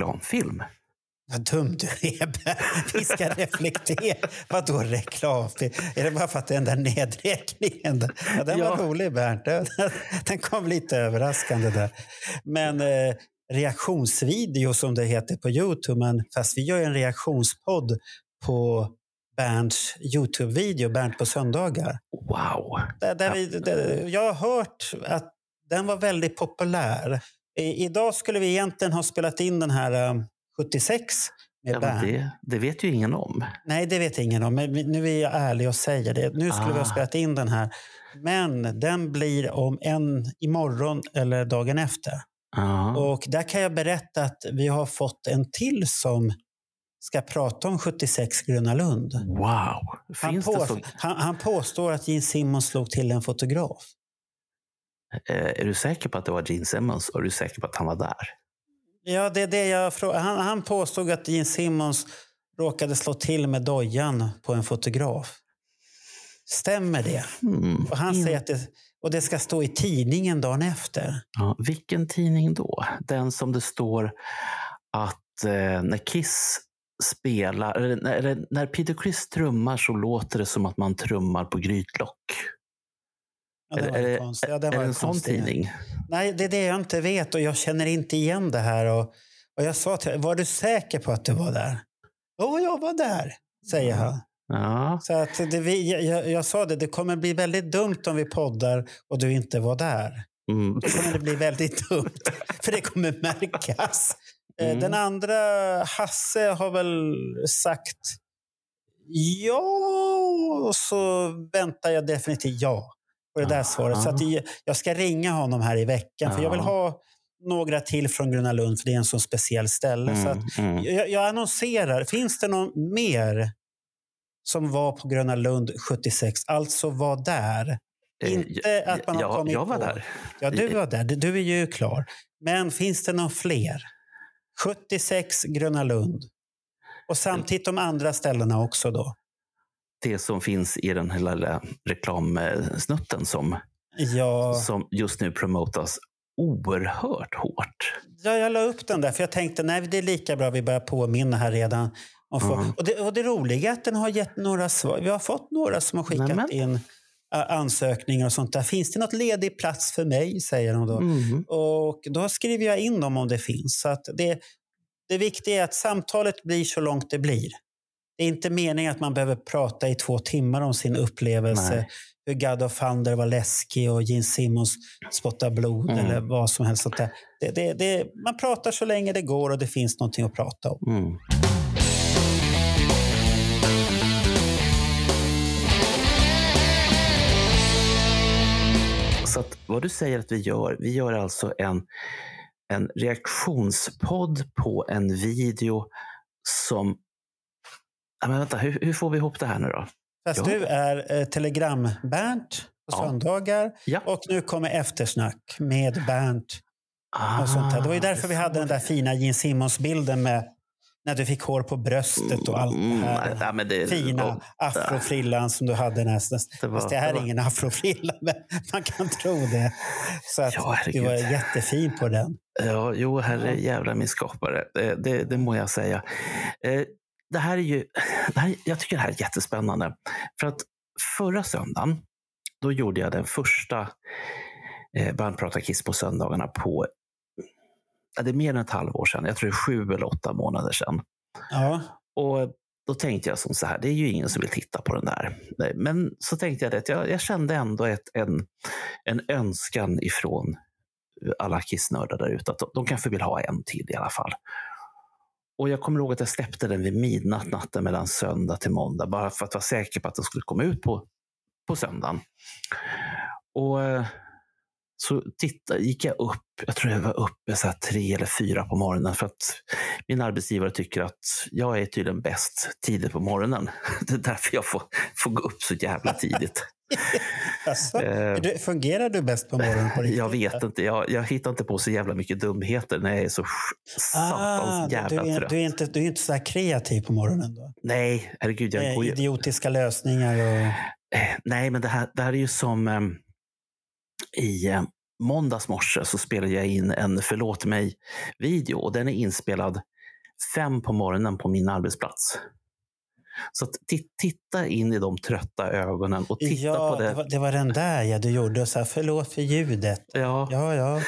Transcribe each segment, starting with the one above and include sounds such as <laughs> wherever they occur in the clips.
Reklamfilm. Vad dum du är. Vi ska reflektera. Vadå reklamfilm? Är det bara för att den där nedräkningen? Ja, den var Ja. rolig, Bernt. Den kom lite överraskande där. Men eh, reaktionsvideo som det heter på Youtube, men fast vi gör en reaktionspodd på Bernts Youtube-video, Bernt på söndagar. Wow! Där, där vi, där, jag har hört att den var väldigt populär. I, idag skulle vi egentligen ha spelat in den här eh, 76 med Ja, men Bernt. det, det vet ju ingen om. Nej, det vet ingen om. Men nu är jag ärlig och säger det. Nu skulle vi ha Ah. spelat in den här. Men den blir om en imorgon eller dagen efter. Ja. Och där kan jag berätta att vi har fått en till som ska prata om 76 Gröna Lund. Wow! Han, Finns på, det så, han, han påstår att Gene Simmons slog till en fotograf. Eh, är du säker på att det var Gene Simmons och är du säker på att han var där? Ja, det är det jag frågar. Han, han påstod att Gene Simmons råkade slå till med dojan på en fotograf. Stämmer det? Hmm. Och han In- säger att det, och det ska stå i tidningen dagen efter. Ja, vilken tidning då? Den som det står att eh, när Kiss spelar, eller när, eller när Peter Criss trummar så låter det som att man trummar på grytlock. Ja, den är, var är, ju det- konstig. Ja, den är var det ju en sån tidning? Nej, det är det jag inte vet och jag känner inte igen det här. Och, och jag sa till var du säker på att du var där? Ja, jag var där, säger han. Ja, Så att det, vi, jag, jag sa det, det kommer bli väldigt dumt om vi poddar och du inte var där. mm. Då kommer det bli väldigt dumt, <laughs> för det kommer märkas. Eh, Mm. Den andra, Hasse, har väl sagt ja, och så väntar jag definitivt ja på det där svaret. Så att jag- jag ska ringa honom här i veckan, för jag vill ha några till från Gröna Lund, för det är en så speciell ställe. Så att Mm, mm. jag, jag annonserar, finns det någon mer som var på Gröna Lund 76, alltså var där? Eh, Inte att man har ja, kommit jag var på. där. Ja, du var där. Du är ju klar. Men finns det någon fler? 76 Gröna Lund. Och samtidigt de andra ställena också då. Det som finns i den här lilla reklamsnutten som, Ja, som just nu promotas oerhört hårt. ja, jag la upp den där för jag tänkte nej, det är lika bra vi börjar påminna här redan. Och, få, Mm. och, det, och det roliga är att den har gett några svar. Vi har fått några som har skickat Nämen. in ansökningar och sånt där. Finns det något ledig plats för mig? säger de då. Mm. Och då skriver jag in dem om det finns. Så att det, det viktiga är att samtalet blir så långt det blir. Det är inte meningen att man behöver prata i två timmar om sin upplevelse. Nej. Hur God of Thunder var läskig och Gene Simmons spottade blod Mm. eller vad som helst. Det, det, det, man pratar så länge det går och det finns någonting att prata om. Mm. Så att vad du säger att vi gör, vi gör alltså en, en reaktionspodd på en video som... Ja, men vänta, hur, hur får vi ihop det här nu då? Fast du är eh, Telegram-Bernt på söndagar Ja. och nu kommer eftersnack med Bernt och sånt där. Det var ju Ah, därför vi hade den där fina Gene Simmons-bilden med när du fick hår på bröstet och allt det Mm, här. ja, men det- fina och- afrofrillan som du hade nästan. Det var- Fast det här det är var- ingen afrofrilla, <laughs> men man kan tro det. Så att Ja, du var jättefin på den. Ja, jo, herre jävla min skapare. Det, det, det må jag säga. Det här är ju, <sniffs> det här, jag tycker det här är jättespännande. För att förra söndagen, då gjorde jag den första eh, Band pratar Kiss på söndagarna på, ja, det är mer än ett halvår sedan. Jag tror det är sju eller åtta månader sedan. Ja, Och då tänkte jag som så här, det är ju ingen som vill titta på den där. Men så tänkte jag att jag, jag kände ändå ett, en, en önskan ifrån alla kissnördar där ute att de, de kanske vill ha en till i alla fall. Och jag kommer ihåg att jag släppte den vid midnatt natten mellan söndag till måndag bara för att vara säker på att den skulle komma ut på, på söndagen. Och eh, så titta, gick jag upp, jag tror jag var uppe så här tre eller fyra på morgonen för att min arbetsgivare tycker att jag är tydligen bäst tidigt på morgonen. <laughs> Det är därför jag får, får gå upp så jävla tidigt. <laughs> Alltså, du, fungerar du bäst på morgonen på? Jag vet inte, jag, jag hittar inte på så jävla mycket dumheter när jag är så satans Ah, jävla du, är, trött. du, är inte, du är inte så här kreativ på morgonen då? Nej, herregud. Jag Eh, går ju, idiotiska lösningar och... Eh, Nej, men det här, det här är ju som eh, i eh, måndags morse så spelade jag in en Förlåt mig-video och den är inspelad fem på morgonen på min arbetsplats. Så titta in i de trötta ögonen och titta ja, på det. det var, det var den där ja, du gjorde. Och så här, förlåt för ljudet. Ja, Ja, ja.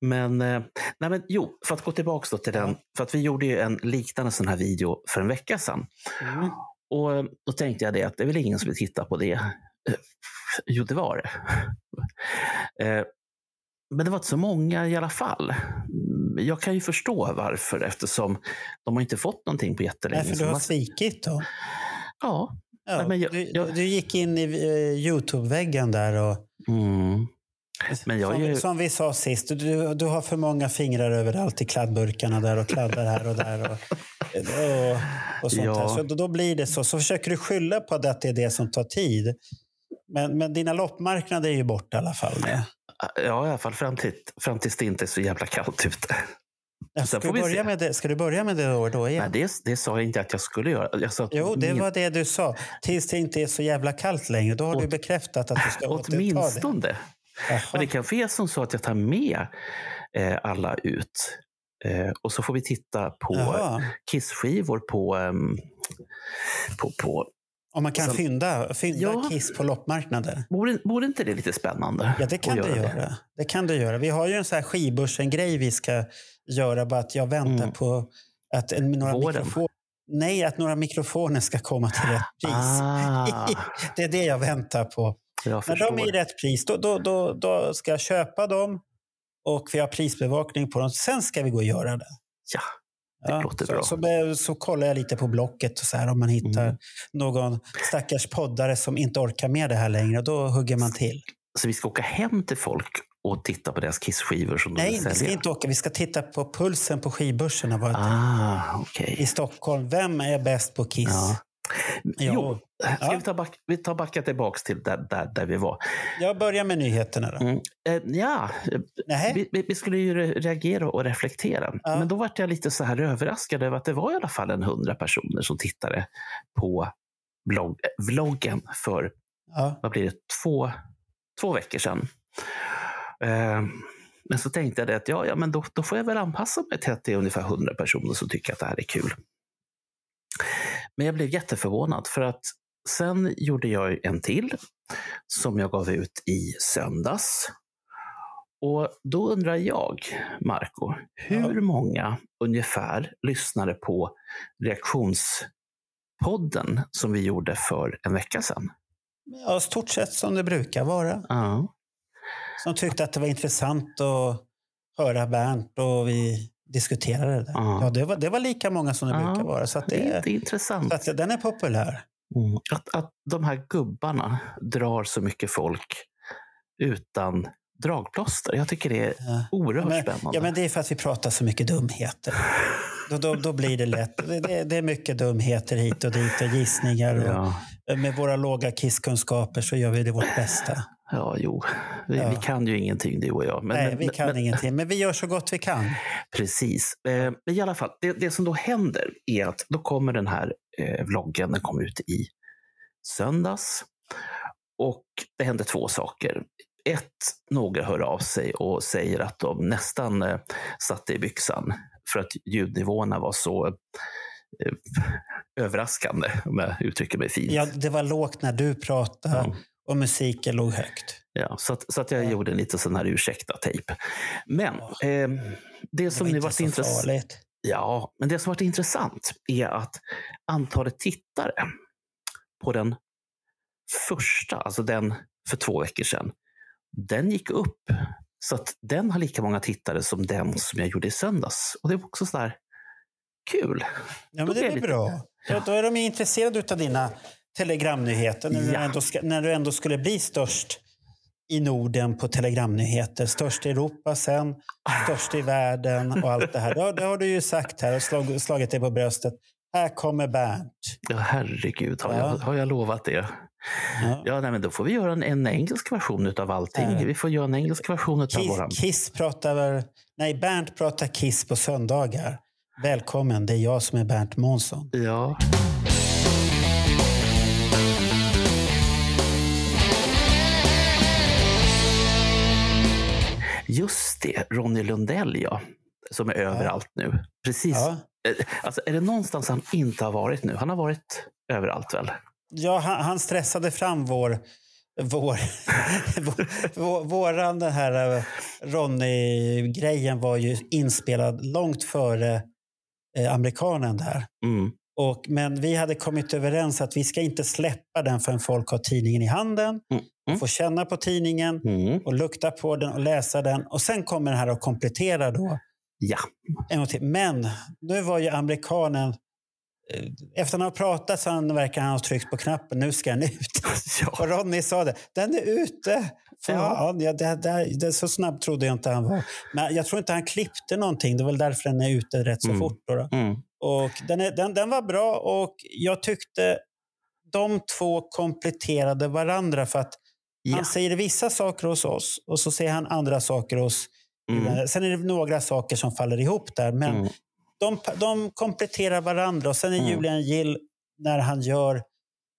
men, eh, nej men jo, för att gå tillbaka till den. För att vi gjorde ju en liknande sån här video för en vecka sedan. Mm. Och eh, då tänkte jag det att det är väl ingen som vill titta på det. Eh, Jo, det var det. Men det var inte så många i alla fall. Jag kan ju förstå varför eftersom de har inte fått någonting på jättelänge. För du har svikit då. Ja. Ja, Nej, men jag- du, jag- du gick in i eh, Youtube-väggen där och Mm. Men jag som, ju- som vi sa sist, du, du har för många fingrar överallt i kladdburkarna där och kladdar här och där. Och, och, och sånt Ja. här. Så då, blir det så. Så försöker du skylla på att det är det som tar tid. Men, men dina loppmarknader är ju borta i alla fall. Med. Ja, i alla fall fram, till, fram tills det inte är så jävla kallt ute. Ja, Ska, du börja se. med det, ska du börja med det då, då igen? Nej, det, det sa jag inte att jag skulle göra. Jag sa att Jo, det min- var det du sa. Tills det inte är så jävla kallt längre. Då har du Åt- bekräftat att du ska <laughs> återta det. Åtminstone. Men det kanske är som så att jag tar med eh, alla ut. Eh, och så får vi titta på Jaha. Kiss-skivor på, ehm, på, på... Om man kan Som- fynda, fynda Ja. Kiss på loppmarknader. Vore, vore inte det lite spännande? Ja, det kan du det? göra. Det kan du göra. Vi har ju en sån här skibörsen-grej vi ska göra. Bara att jag väntar Mm. på att en, några mikrofoner... Nej, att några mikrofoner ska komma till rätt pris. Ah, <laughs> Det är det jag väntar på. jag När de är i rätt pris, då, då, då, då ska jag köpa dem och vi har prisbevakning på dem. Sen ska vi gå och göra det. Ja, det låter så, bra. Så, så, kollar jag lite på Blocket och så här, om man hittar Mm. någon stackars poddare som inte orkar med det här längre. Då hugger man till. Så vi ska åka hem till folk och titta på deras Kiss-skivor som de Nej, vi ska inte åka. Vi ska titta på pulsen på skivbörserna var det Ah, okej. i Stockholm. Vem är bäst på Kiss? Ja. Ja. Jo, ska Ja. vi ta, back, vi tar backa tillbaka till där, där, där vi var. Jag börjar med nyheterna då. Mm. Eh, ja, vi, vi, vi skulle ju re- reagera och reflektera. Ja. Men då vart jag lite så här överraskad över att det var i alla fall en hundra personer som tittade på vlogg, vloggen för, vad blir det, två, två veckor sedan. Eh, men så tänkte jag det att ja, ja, men då, då får jag väl anpassa mig till att det är ungefär 100 personer som tycker att det här är kul. Men jag blev jätteförvånad för att sen gjorde jag en till som jag gav ut i söndags. Och då undrar jag, Marco, hur många ungefär lyssnade på reaktionspodden som vi gjorde för en vecka sedan? ja, stort sett som det brukar vara. Ja. Som tyckte att det var intressant att höra Bernt och vi diskuterade det. Ja. Ja, det, var, det var lika många som det Ja, brukar vara. Så, Det är det, inte intressant. så att den är populär. Mm. Att, att de här gubbarna drar så mycket folk utan dragplåster. Jag tycker det är Ja. oerhört men, spännande. ja, men det är för att vi pratar så mycket dumheter. Då, då, då blir det lätt. Det, det, det är mycket dumheter hit och dit och gissningar. Och, ja, Med våra låga kisskunskaper så gör vi det vårt bästa. ja, jo. Vi, Ja. vi kan ju ingenting du och jag. Men, Nej, men, vi kan men, ingenting, men vi gör så gott vi kan. Precis. Eh, Men i alla fall, det, det som då händer är att då kommer den här eh, vloggen, den kom ut i söndags. Och det händer två saker. Ett, några hör av sig och säger att de nästan eh, satte i byxan för att ljudnivåerna var så eh, överraskande, om jag uttrycker mig fint. Ja, det var lågt när du pratade Ja. och musiken låg högt. Ja, så att, så att jag Ja. gjorde en liten sån här ursäkta-tejp. Men eh, det Det som var nu varit intressant. Ja, men det som varit intressant är att antalet tittare på den första, alltså den för två veckor sedan, den gick upp. Så att den har lika många tittare som den som jag gjorde i söndags. Och det var också sådär kul. Ja, men det blir bra. Ja. Då, är de intresserade av dina telegramnyheter när, du Ja. ändå när du ändå skulle bli störst i Norden på telegramnyheter. Störst i Europa sen, störst i världen och allt det här. Det har, det har du ju sagt här och slag, slagit dig på bröstet. Här kommer Bernt. Ja, herregud, har, Ja. jag, har jag lovat det? Ja. Ja, nej, men då får vi göra en, en engelsk version av allting. Ja. Vi får göra en engelsk version av Kiss, våran. Kiss pratar, nej Bernt pratar Kiss på söndagar. Välkommen, det är jag som är Bernt Månsson. Ja. Just det, Ronny Lundell ja. Som är överallt nu. Precis. Ja. Eh, Alltså, är det någonstans han inte har varit nu? Han har varit överallt väl? Ja, han, han stressade fram vår, vår, <laughs> vår, vår våran den här eh, Ronny-grejen var ju inspelad långt före eh, amerikanen där. Mm. Och, men vi hade kommit överens att vi ska inte släppa den förrän folk har tidningen i handen. Mm. Och får känna på tidningen Mm. och lukta på den och läsa den. Och sen kommer den här att komplettera då. Ja. En gång till. Men nu var ju amerikanen efter han har pratat så han, verkar han ha tryckt på knappen. Nu ska den ut. <laughs> ja. Och Ronny sa det. Den är ute. Fan, ja. det, det, det, så snabbt trodde jag inte han var. Men jag tror inte han klippte någonting. Det är väl därför den är ute rätt så Mm. fort. Då, då. Mm. Och den, är, den, den var bra och jag tyckte de två kompletterade varandra. För att Ja. han säger vissa saker hos oss och så säger han andra saker hos... Mm. Sen är det några saker som faller ihop där. Men Mm. De, de kompletterar varandra. Och sen är Mm. Julian Gill, när han gör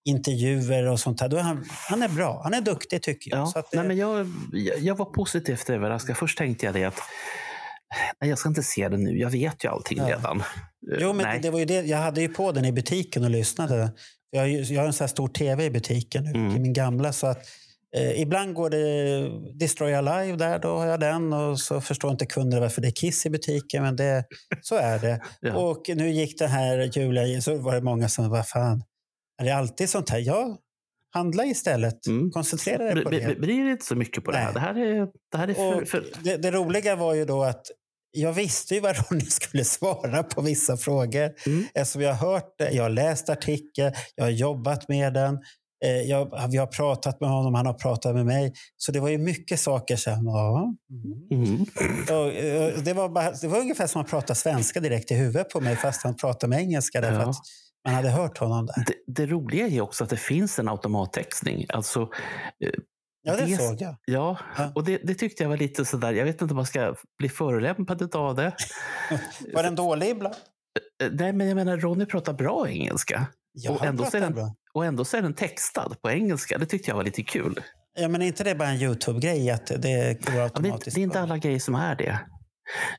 intervjuer och sånt här, då är han, han är bra. Han är duktig tycker jag. Ja. Det, Nej, men jag, jag var positivt överraskad. Först tänkte jag det att nej, jag ska inte se det nu. Jag vet ju allting Ja. redan. Eh, jo, men nej. det, var ju det. Jag hade ju på den i butiken och lyssnade. Jag, jag har en sån här stor tv i butiken nu, Mm. till min gamla. Så att, eh, ibland går det Destroy Alive där, då har jag den. Och så förstår inte kunder varför det är Kiss i butiken, men det, så är det. <laughs> Ja. Och nu gick det här Julia, så var det många som, vad fan, är det alltid sånt här? Ja, handla istället. Mm. Koncentrera dig på det. Bry dig inte så mycket på det här. Nej. Det här är, det här är för, för, det, det roliga var ju då att jag visste ju vad <laughs> Ronny skulle svara på vissa frågor. Mm. Eftersom jag har hört det, jag har läst artikeln, jag har jobbat med den. Eh, Jag, vi har pratat med honom, han har pratat med mig. Så det var ju mycket saker som, ja. mm. Mm. Och, eh, det, var bara, det var ungefär som att prata svenska direkt i huvudet på mig fast han pratade med engelska därför Ja. att man hade hört honom där. Det, det roliga är också att det finns en automattextning. Alltså, eh, Ja, det det- såg jag. ja, Ja. och det, det tyckte jag var lite sådär. Jag vet inte om man ska bli förolämpad av det. <laughs> Var den dålig ibland? Nej, men jag menar Ronny pratar bra engelska. Ja, Och ändå så den-. Och ändå så är den textad på engelska. Det tyckte jag var lite kul. Ja, men är inte det bara en YouTube-grej att det går Ja, det, är, automatiskt? det är inte alla grejer som är det.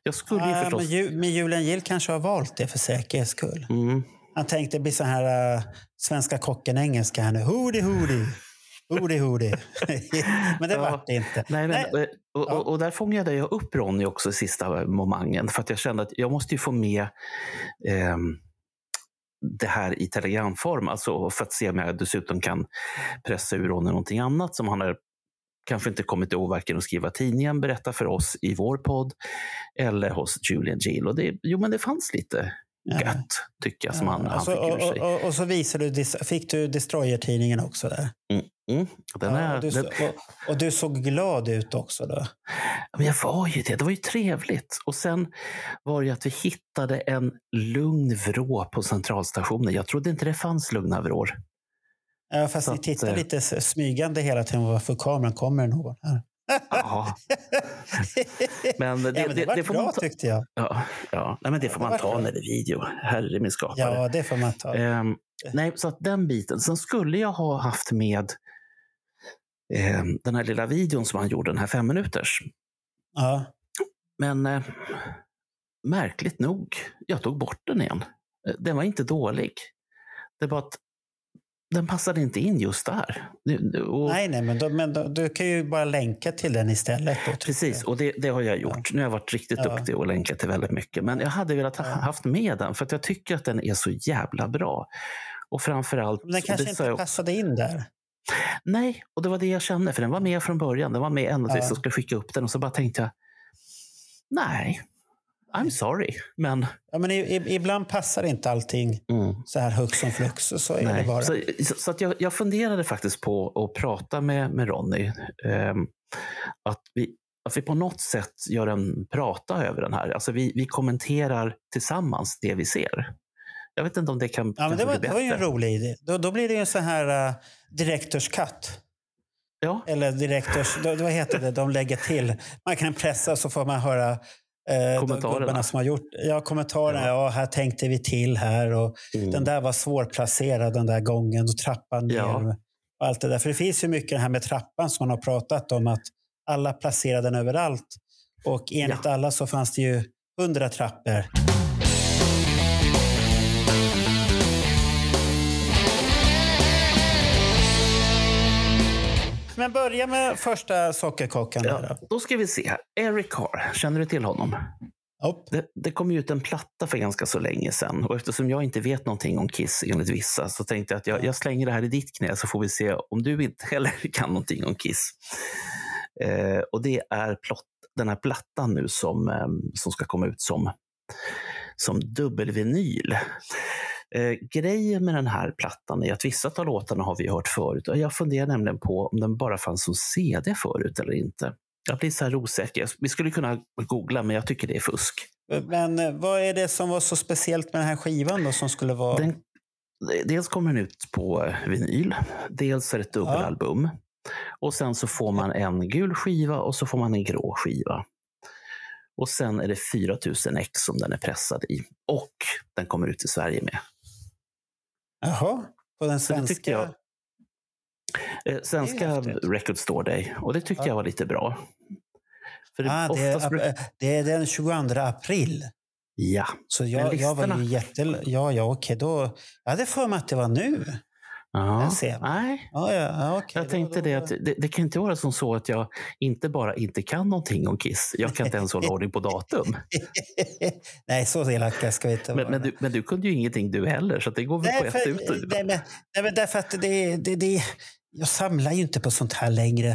Jag skulle ju Ah, förstås... men, Ju- men Julian Gill kanske har valt det för säkerhets skull. Mm. Han tänkte det blir så här uh, svenska kocken-engelska här nu. Hoody, hoody. Hoody, hoody. <laughs> men det Ja. vart det inte. Nej, men, Nej. eh, Och, Ja. och, och där fångade jag upp Ronny också i sista momangen. För att jag kände att jag måste ju få med ehm, det här i telegramform. Alltså för att se om jag dessutom kan pressa ur Ronny någonting annat som han har kanske inte kommit ihåg varken att skriva tidningen, berätta för oss i vår podd eller hos Julian Gill. Och det, jo, men det fanns lite Ja. gött, tycker jag, som han, han Alltså, fick ur sig. och, och, och så visade du, fick du Destroyer-tidningen också där. Mm, den Ja, är, och, du, den, så- och, och du såg glad ut också då. Men jag var ju det. Det var ju trevligt. Och sen var det ju att vi hittade en lugn vrå på centralstationen. Jag trodde inte det fanns lugna vrår. Ja, fast Så ni att, tittar eh, lite smygande hela tiden varför kameran kommer någon här. Ja, <laughs> men det, ja, men det, det, var det får bra man ta. tyckte jag. Ja, ja. Nej, men det får det man ta bra. när det är video. Herre min skapare. Ja, det får man ta. Ehm, nej, så att den biten. Sen skulle jag ha haft med ehm, den här lilla videon som han gjorde, den här fem minuters. Ja. Men eh, märkligt nog, jag tog bort den igen. Eh, Den var inte dålig. Det var att den passade inte in just där. Och, Nej, nej, men, då, men då, du kan ju bara länka till den istället. Då, Precis, jag. och det, det har jag gjort. Nu har jag varit riktigt Ja. duktig och länkat till väldigt mycket. Men jag hade velat ha Ja. haft med den för att jag tycker att den är så jävla bra. Och framförallt... Men den kanske inte jag- passade in där. Nej, och det var det jag kände. För den var med från början. Den var med ända tills Ja. jag skulle skicka upp den. Och så bara tänkte jag, nej, I'm sorry. Men Ja, men ibland passar inte allting mm, så här hux som flux. Så, är det bara. Så, så, att jag, jag funderade faktiskt på att prata med, med Ronny. Ehm, att vi, att vi på något sätt gör en prata över den här. Alltså vi, vi kommenterar tillsammans det vi ser. Jag vet inte om det kan Ja, men det, var, det var ju en rolig idé. Då, då blir det ju en sån här uh, directors cut. Ja. Eller directors, då, vad heter det, de lägger till. Man kan pressa så får man höra eh, Kommentarerna. som har gjort ja, kommentarerna. Ja. här tänkte vi till här och Mm. den där var svårplacerad den där gången och trappan ner. Ja. Och allt det där. För det finns ju mycket det här med trappan som man har pratat om att alla placerar den överallt. Och enligt alla så fanns det ju hundra trappor. Men börja med första sockerkockan. där Ja, då. ska vi se. Eric Carr, känner du till honom? Det, det kom ju ut en platta för ganska så länge sedan och eftersom jag inte vet någonting om Kiss enligt vissa så tänkte jag att jag, jag slänger det här i ditt knä så får vi se om du inte heller <laughs> kan någonting om Kiss. Eh, och det är plott, den här plattan nu som, eh, som ska komma ut som, som dubbelvinyl. Eh, grejen med den här plattan är att vissa av låtarna har vi hört förut. Och jag funderar nämligen på om den bara fanns som CD förut eller inte. Jag blir så här osäker. Vi skulle kunna googla, men jag tycker det är fusk. Men eh, vad är det som var så speciellt med den här skivan då som skulle vara... Den, dels kommer den ut på eh, vinyl, dels är det ett dubbelalbum. Och sen så får man en gul skiva och så får man en grå skiva. Och sen är det 4000 ex som den är pressad i. Och den kommer ut i Sverige med. Jaha, på den svenska? jag. Eh, svenska. Record Store Day. Och det tyckte Ja. jag var lite bra. För Ah, det, är, det är den 22 april. Ja, Så jag, jag var ju jätte... Ja, ja, okej. Då... Jag hade för mig att det var nu. Ja. Nej, Ja, ja, okej. Jag Då- tänkte då- det att det, det kan inte vara som så att jag inte bara inte kan någonting om Kiss. Jag kan inte ens hålla ordning på datum. <laughs> Nej, så elaka ska vi inte Men, vara. men, du, men du kunde ju ingenting du heller, så det går väl på ett ut. nej, men, nej, men därför att det, det, det, jag samlar ju inte på sånt här längre.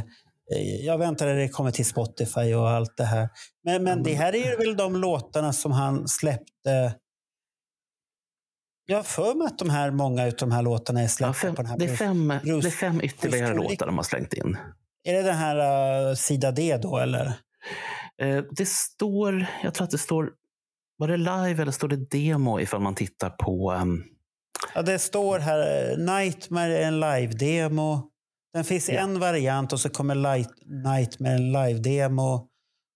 Eh, Jag väntar när det kommer till Spotify och allt det här. Men, men det här är ju väl de låtarna som han släppte. Jag har för mig att de här, många av de här låtarna är Ja, släppta fem, på den här. det, är fem, Bruce- det är fem ytterligare Bruce låtar de har slängt in. Är det den här uh, sida D då eller? Eh, det står, jag tror att det står, var det live eller står det demo ifall man tittar på um, Ja, det står här eh, Nightmare är en live-demo. Den finns i Ja. en variant och så kommer Light, Nightmare en live-demo.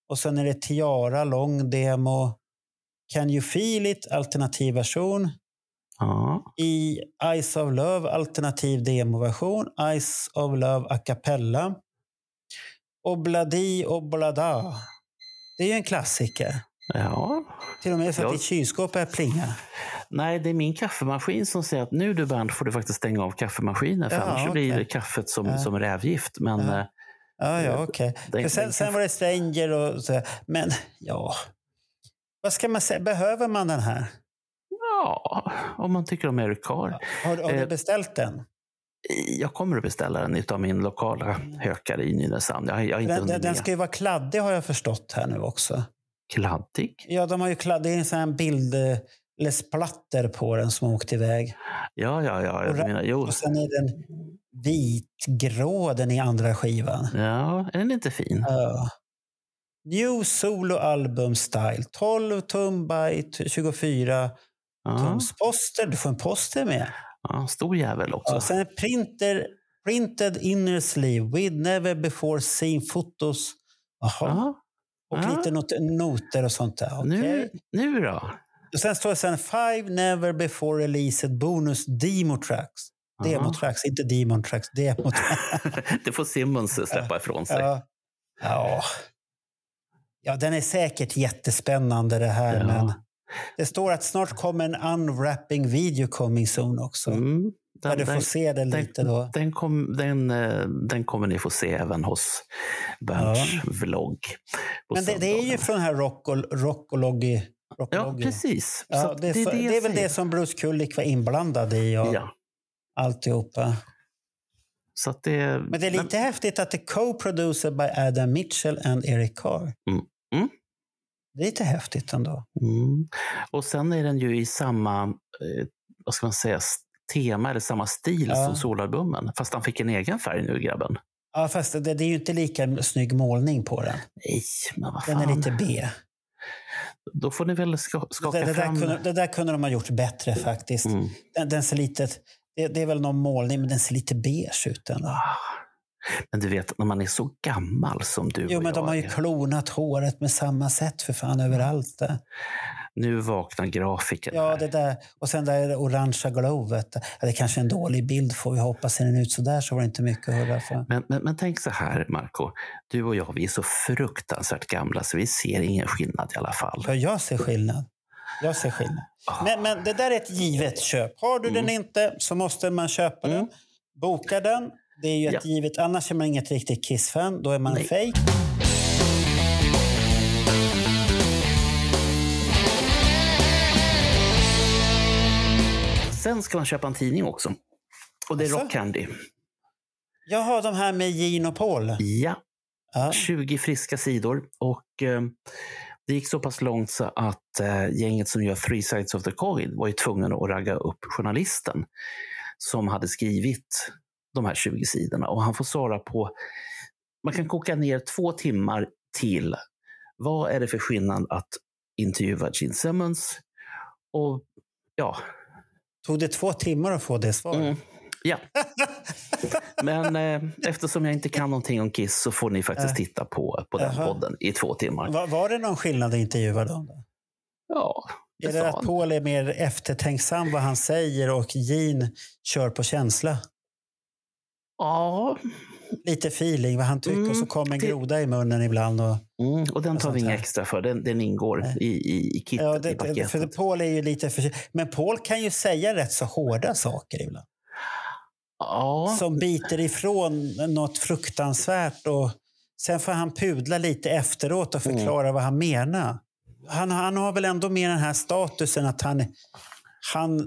Och sen är det Tiara lång demo. Can you feel it alternativ version. Ja, I Eyes of Love alternativ demoversion. Eyes of Love a cappella. Obladi Oblada. Det är ju en klassiker. ja. Till och med så att Ja. ditt kylskåp är plinga. Nej, det är min kaffemaskin som säger att nu du Bernt får du faktiskt stänga av kaffemaskinen för Ja, annars så blir okej. kaffet som, Ja. som rävgift. Men Ja. eh, Ja, ja, Ja, okej. För Sen, sen var det Stranger och så. Men ja, vad ska man säga? Behöver man den här? Ja, om man tycker om Eric Carr. Har, har du Eh, beställt den? Jag kommer att beställa den av min lokala hökare i Nynäshamn. Jag, jag inte Den, den, med. ska ju vara kladdig har jag förstått här nu också. Kladdig? Ja, de har ju kladd, det är en sån här bild eller splatter på den som har åkt iväg. Ja, ja, ja. Och Jag ra- menar, jo. Och sen är den vitgrå den i andra skivan. Ja, är den inte fin? Ja. New Solo Album Style. 12 tum by 24 Ja, tums poster. Du får en poster med. ja, stor jävel också. Ja, sen är printer, printed inner sleeve with never before seen fotos. Jaha. Ja, Och ja. lite not noter och sånt där. Okej. nu, nu då? Och sen står det sen five never before released bonus demo tracks. Demo tracks, inte demon tracks. Demo tracks. <laughs> det får Simmons släppa ifrån sig. ja. ja. Ja, den är säkert jättespännande det här. Ja. Men det står att snart kommer en unwrapping video coming soon också. Mm, där den, du får den, se det lite då. den, kom, den, eh, den kommer ni få se även hos Bernts vlogg. på Men det, det är ju från här Rock och, rock och Loggy. Rock och Ja, Loggy. precis. Ja, det, är, så- det, är väl det som Bruce Kulick var inblandad i och Ja, alltihopa. så det, Men det är lite häftigt att det är co-producer by Adam Mitchell and Eric Carr. Mm. Mm. Det är lite häftigt ändå. Mm. Och sen är den ju i samma, eh, vad ska man säga, tema eller samma stil Ja. som solalbumen. Fast han fick en egen färg nu, grabben. Ja, fast det, det är ju inte lika snygg målning på den. Nej, men vad Den fan. är lite B. Då får ni väl ska, skaka Det, det, där fram... kunde, det där kunde de ha gjort bättre faktiskt. Mm. Den, den ser lite, det, det är väl någon målning, men den ser lite beige ut ändå. Ah. Men du vet, när man är så gammal som du Jo, och men jag de har ju är. klonat håret med samma sätt för fan överallt. Nu vaknar grafiken Ja, här. det där. Och sen där är det orangea glowet. Ja, det är kanske är en dålig bild får vi hoppas. Ser den ut så där så var det inte mycket att hurra för. Men, men, men tänk så här, Marco. Du och jag, vi är så fruktansvärt gamla så vi ser ingen skillnad i alla fall. Ja, jag ser skillnad. Jag ser skillnad. Ah. Men, men det där är ett givet köp. Har du den inte så måste man köpa Mm. den. Boka den. Det är ju ett Ja. givet. Annars är man inget riktigt Kiss-fan. Då är man Nej. fake. Sen ska man köpa en tidning också. Och det är Asså? Rock Candy. Jag har de här med Gene och Paul. Ja, Ja. 20 friska sidor. Och eh, det gick så pass långt så att eh, gänget som gör Three Sides of the Coin var ju tvungna att ragga upp journalisten som hade skrivit de här 20 sidorna. Och han får svara på, man kan koka ner två timmar till. Vad är det för skillnad att intervjua Gene Simmons och ja, Tog det två timmar att få det svaret? Mm. Ja. <laughs> Men eh, eftersom jag inte kan någonting om Kiss så får ni faktiskt Äh. titta på, på den Jaha. podden i två timmar. Var, var det någon skillnad att intervjua dem? Då? Ja, det Är det att. Paul är mer eftertänksam vad han säger och Gene kör på känsla? Ja, Lite feeling vad han tycker och så Mm, kommer en det- groda i munnen ibland. Och, mm, och den Och tar vi sånt inga här. extra för. Den, den ingår i, i, i kittet, ja, i det, paketet. för Paul är ju lite för, Men Paul kan ju säga rätt så hårda saker ibland. Ja, Som biter ifrån något fruktansvärt. Och sen får han pudla lite efteråt och Mm. förklara vad han menar. Han, han har väl ändå med den här statusen att han, han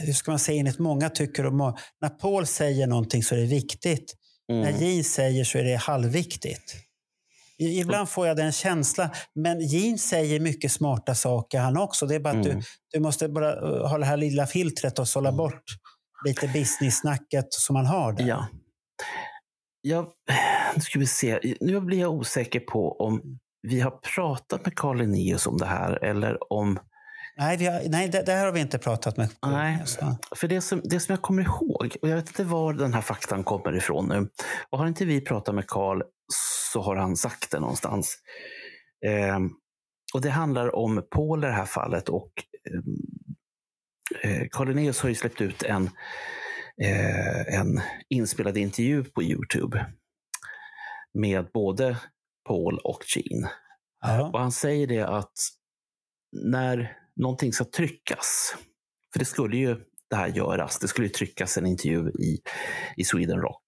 hur ska man säga, enligt många tycker om när Paul säger någonting så är det viktigt. När mm, Gene säger så är det halvviktigt. Ibland får jag den känslan. Men Gene säger mycket smarta saker han också. Det är bara att Mm. du, du måste bara uh, ha det här lilla filtret och sålla bort lite business-snacket som man har där. ja. ja. Nu ska vi se. Nu blir jag osäker på om vi har pratat med Carl Linnaeus om det här eller om Nej, har, nej det, det här har vi inte pratat med. Nej. För det som, det som jag kommer ihåg, och jag vet inte var den här faktan kommer ifrån nu. Och har inte vi pratat med Karl så har han sagt det någonstans. Ehm, och det handlar om Paul i det här fallet och eh, Carl Linnaeus har ju släppt ut en, eh, en inspelad intervju på Youtube med både Paul och Gene. Ja. Och han säger det att när någonting ska tryckas, för det skulle ju det här göras, det skulle ju tryckas en intervju i, i Sweden Rock.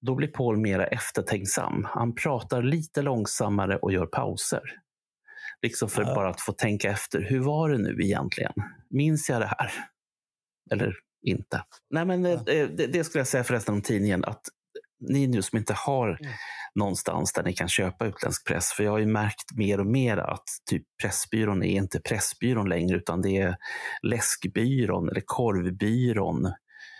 Då blir Paul mera eftertänksam. Han pratar lite långsammare och gör pauser. Liksom för Ja. bara att få tänka efter, hur var det nu egentligen? Minns jag det här? Eller inte? Nej, men eh, det, det skulle jag säga förresten om tidningen, att ni nu som inte har Mm. någonstans där ni kan köpa utländsk press. För jag har ju märkt mer och mer att typ Pressbyrån är inte Pressbyrån längre utan det är Läskbyrån eller Korvbyrån.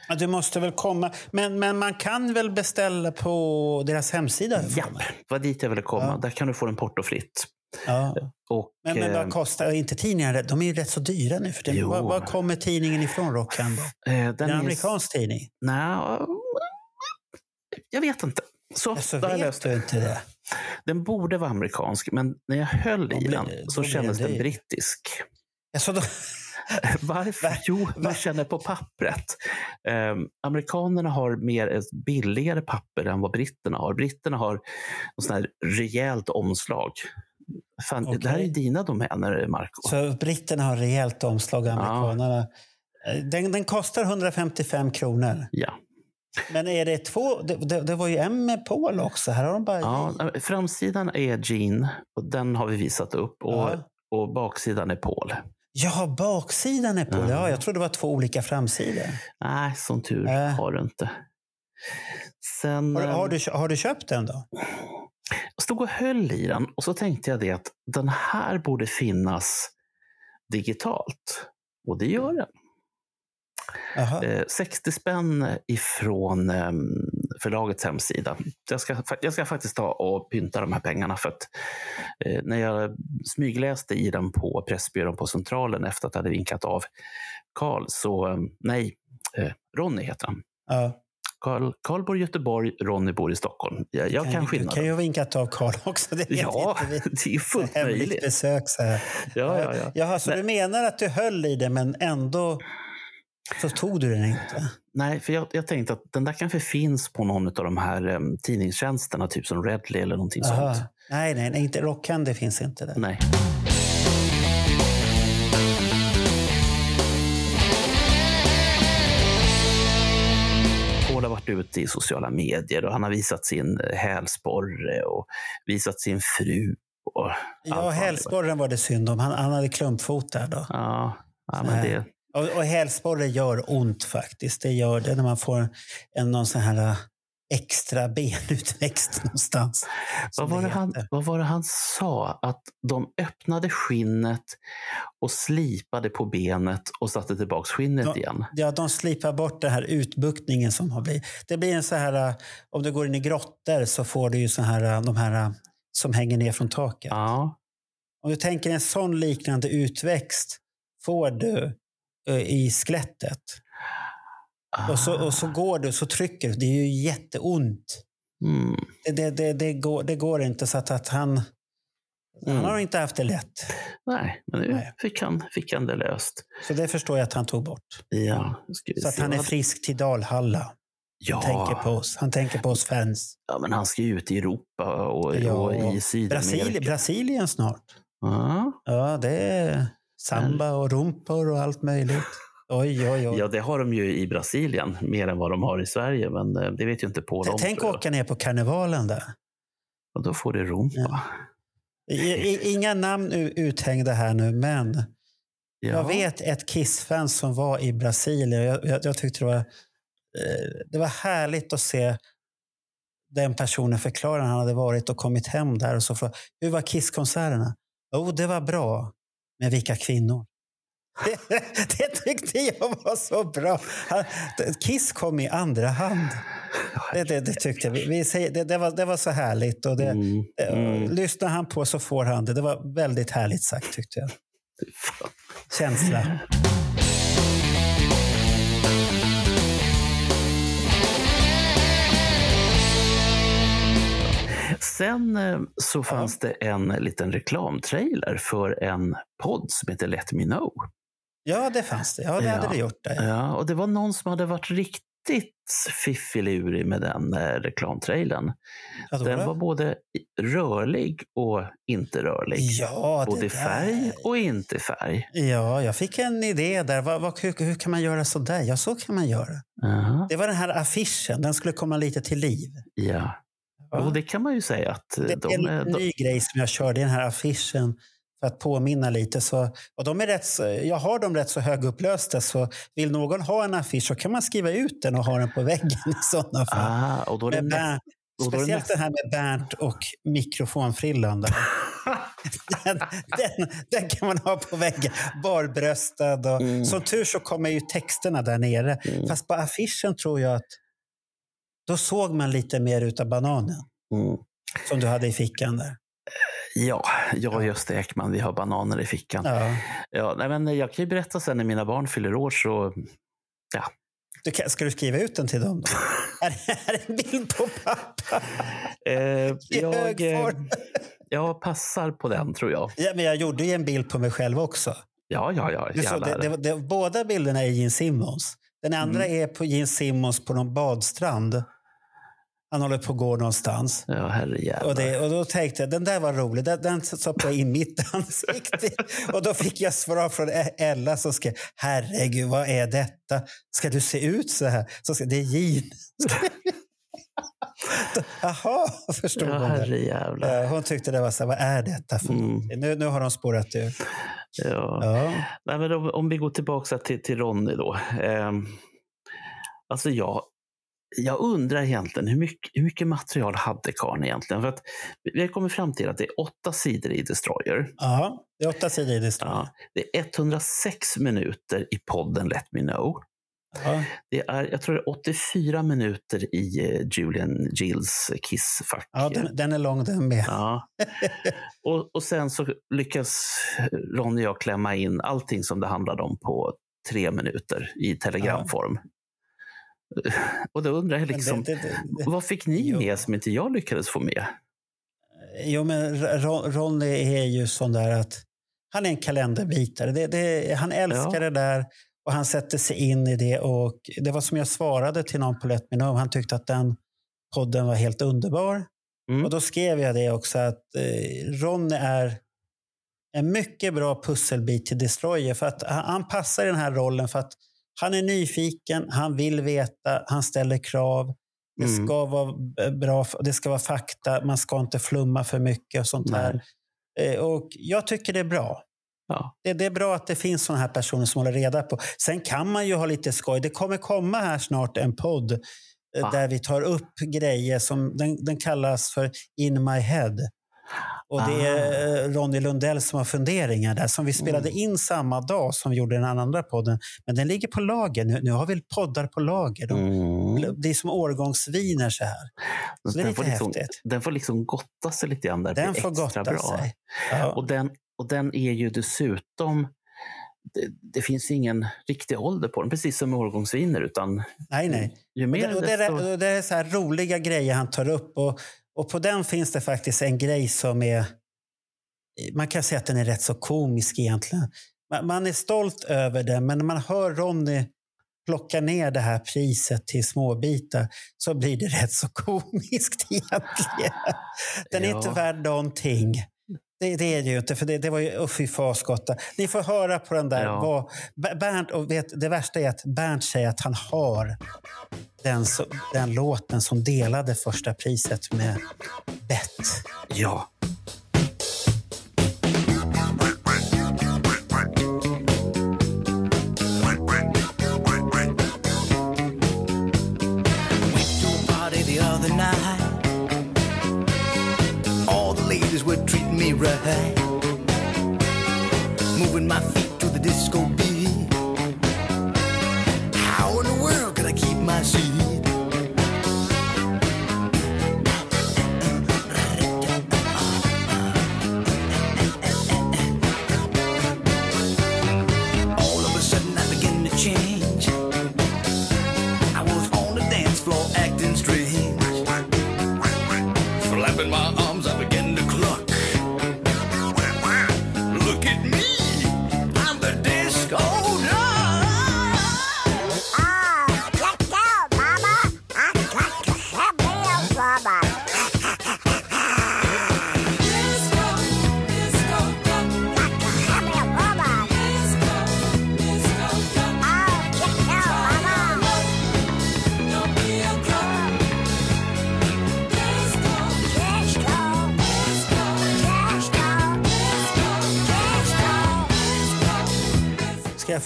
Ja, Du måste väl komma. Men, men man kan väl beställa på deras hemsida? mig? det var dit jag ville komma. Ja. Där kan du få den portofritt. Ja. Och, Men, men eh, vad kostar inte tidningar? De är ju rätt så dyra nu för tiden. Var, var kommer tidningen ifrån, Rockhand? eh, är den en är- amerikansk tidning. Nej, jag vet inte. Så, Så där har jag vet löst det. inte det. Den borde vara amerikansk, men när jag höll i den så kändes den brittisk. Alltså då, <laughs> Varför? Va? Jo, man känner på pappret. Um, amerikanerna har mer ett billigare papper än vad britterna har. Britterna har något rejält omslag. Fan, Det här är dina domäner, Marco. så britterna har rejält omslag, amerikanerna. Den, den kostar 155 kronor. Ja. Men är det två? Det, det, det var ju en med Paul också. Här har de bara... ja. Framsidan är Jean och den har vi visat upp. Och, Ja. och baksidan är Paul. Ja, baksidan är Paul. Ja. Ja, jag trodde det var två olika framsidor. Nej, som tur Äh. har du inte. Sen, Har, har, du, har du köpt den då? Jag stod och höll i den och så tänkte jag det att den här borde finnas digitalt. Och det gör den. Jaha. Eh, 60 spänn ifrån eh, förlagets hemsida. Jag ska, jag ska faktiskt ta och pynta de här pengarna för att eh, när jag smygläste i den på Pressbyrån på Centralen efter att jag hade vinkat av Karl, så eh, nej, eh, Ronny heter han. Ja. Karl, Karl bor i Göteborg, Ronny bor i Stockholm. Jag, jag kan kan skillnaden. ju ha vinkat av Karl också. Det vet Ja, <laughs> det är fullt möjligt. besök. Så här. Ja, ja, ja. Jaha, så Nej. du menar att du höll i det men ändå så tog du den inte? Nej, för jag, jag tänkte att den där kanske finns på någon av de här um, tidningstjänsterna, typ som Redley eller någonting Aha. sånt. Nej, nej, nej, inte Rockhandy finns inte där. Nej. Paul har varit ute i sociala medier och han har visat sin eh, hälsporre och visat sin fru. Och Ja, hälsporren var det synd om. Han, han hade klumpfot där då. Ja, ja men det, Och, och hälsporre gör ont faktiskt. Det gör det när man får en, någon sån här äh, extra benutväxt <laughs> någonstans. vad, var det han, vad var det han sa? Att de öppnade skinnet och slipade på benet och satte tillbaks skinnet Ja. igen. Ja, de slipar bort den här utbuktningen som har blivit. Det blir en så här, äh, om du går in i grottor så får du ju så här, äh, de här som hänger ner från taket. Ja, Om du tänker en sån liknande utväxt får du i skelettet. Och så, och så går du, så trycker du. Det är ju jätteont. Mm. Det, det, det, det, går, det går inte så att, att han... Mm. Han har inte haft det lätt. Nej, men nu Nej. Fick, han, fick han det löst. Så det förstår jag att han tog bort. Ja, Så att han är frisk till Dalhalla. ja, Tänker på oss. Han tänker på oss fans. ja, men han ska ju ut i Europa och, Ja. och i Sydamerika. Brasilien, Brasilien snart. Ja. Ja, det är samba och rumpor och allt möjligt. Oj, oj, oj. ja, det har de ju i Brasilien, mer än vad de har i Sverige. Men eh, det vet ju inte Paul om. Tänk jag. åka ner på karnevalen där. Och då får det rumpa. Ja. Inga namn uthängda här nu, men Ja. jag vet ett Kiss-fan som var i Brasilien. Jag, jag, jag tyckte det var, eh, det var härligt att se den personen förklara när han hade varit och kommit hem där och så frågade hur var Kiss-konserterna? Jo, det var bra. Men vilka kvinnor? Det, <laughs> det tyckte jag var så bra. Kiss kom i andra hand. Det, det, det tyckte jag. Vi, säger, det, var, det var så härligt. Och det, Mm, mm. Lyssnar han på så får han det. Det var väldigt härligt sagt tyckte jag. Känsla. Sen eh, så fanns det en liten reklamtrailer för en podd som heter Let Me Know. Ja, det fanns det. Ja, det hade Ja. det gjort. Det. Ja, och det var någon som hade varit riktigt fiffilurig med den eh, reklamtrailern. Ja, Den det. var både rörlig och inte rörlig. ja, både i färg och inte färg. Ja, jag fick en idé där. Vad, vad, hur, hur kan man göra så där? Ja, så kan man göra. Jaha, Det var den här affischen. Den skulle komma lite till liv. ja. Ja. Och det kan man ju säga att eh, Det är de, en de, ny grej som jag körde i den här affischen för att påminna lite. Så, och de är rätt, jag har dem rätt så högupplösta så vill någon ha en affisch så kan man skriva ut den och ha den på väggen i sådana fall. ah, och då är det Bernt, då det speciellt den här med Bernt och mikrofonfrillan. <laughs> Den, den, den kan man ha på väggen. Barbröstad. Och, Mm. Som tur så kommer ju texterna där nere. Mm. Fast på affischen tror jag att då såg man lite mer utav bananen mm. som du hade i fickan där. Ja, jag och Gösta Ekman, vi har bananer i fickan. Ja. Ja, nej, men jag kan ju berätta sen när mina barn fyller år så Du kan, ska du skriva ut den till dem? Då? <laughs> Är en bild på pappa eh, <laughs> i jag, eh, form. jag passar på den tror jag. Ja, men jag gjorde ju en bild på mig själv också. Ja, ja, ja. Du gärna. det, det, det, båda bilderna är Gene Simmons. Den andra är på Gene Simmons på någon badstrand. Han håller på att gå någonstans. Ja, herrejävlar. Och, det, och då tänkte jag, den där var rolig. Den, den stoppade jag in mitt ansikte. och då fick jag svar från E- Ella som skrev, herregud vad är detta? Ska du se ut så här? Så skrev, det är Gene. <laughs> Jaha, förstod Ja, hon det. Hon tyckte det var så här, vad är detta för Mm. Nu, nu har de spårat ur. Ja. Ja. Nej, men om, om vi går tillbaka till, till Ronny då. Eh, alltså jag, jag undrar egentligen hur mycket, hur mycket material hade karln egentligen? För att vi- har kommit fram till att det är åtta sidor i Destroyer. ja, det är åtta sidor i står. Ja, det är 106 minuter i podden Let Me Know. Ja. Det är, jag tror det är 84 minuter i eh, Julian Gills Kiss-fack. Ja, den, den är lång den med. Ja. <laughs> Och, och sen så lyckas Ronny och jag klämma in allting som det handlade om på tre minuter i telegramform. Och då undrar jag liksom, det, det, det, vad fick ni Jo. med som inte jag lyckades få med? Jo, men Ron, Ronny är ju sån där att han är en kalenderbitare. Han älskar Ja. det där och han sätter sig in i det. Och det var som jag svarade till någon på Let Me Know. Han tyckte att den podden var helt underbar. Mm. Och då skrev jag det också att eh, Ronny är en mycket bra pusselbit till Destroyer. För att han, han passar i den här rollen för att han är nyfiken, han vill veta, han ställer krav. Det Mm. ska vara eh, bra, det ska vara fakta, man ska inte flumma för mycket och sånt här. Eh, Och jag tycker det är bra. Ja. Det, det är bra att det finns sådana här personer som håller reda på. Sen kan man ju ha lite skoj. Det kommer komma här snart en podd eh, Va? där vi tar upp grejer som den, den kallas för In My Head. Och det är eh, Ronny Lundell som har funderingar där som vi spelade Mm. in samma dag som vi gjorde den andra podden. Men den ligger på lager. Nu, nu har vi poddar på lager. De, Mm. Det är som årgångsviner så här. Så det är den, lite får liksom, häftigt. den får liksom gotta sig lite grann där. Den får gotta bra. sig. Ja. Och den, och den är ju dessutom det, det finns ingen riktig ålder på den, precis som med årgångsviner. Utan Nej, nej. ju Och mer det, och det, är, och det är så roliga grejer han tar upp. Och, och på den finns det faktiskt en grej som är... Man kan säga att den är rätt så komisk egentligen. Man, är stolt över den, men när man hör Ronny plocka ner det här priset till småbitar så blir det rätt så <laughs> komiskt egentligen. Den är Ja. inte värd någonting. Det, det är det ju inte, för det, det var ju... Oh, fy fasgotta. Ni får höra på den där. Ja. Vad, Bernt, och vet, det värsta är att Bernt säger att han har den, den låten som delade första priset med Bett. Ja. Went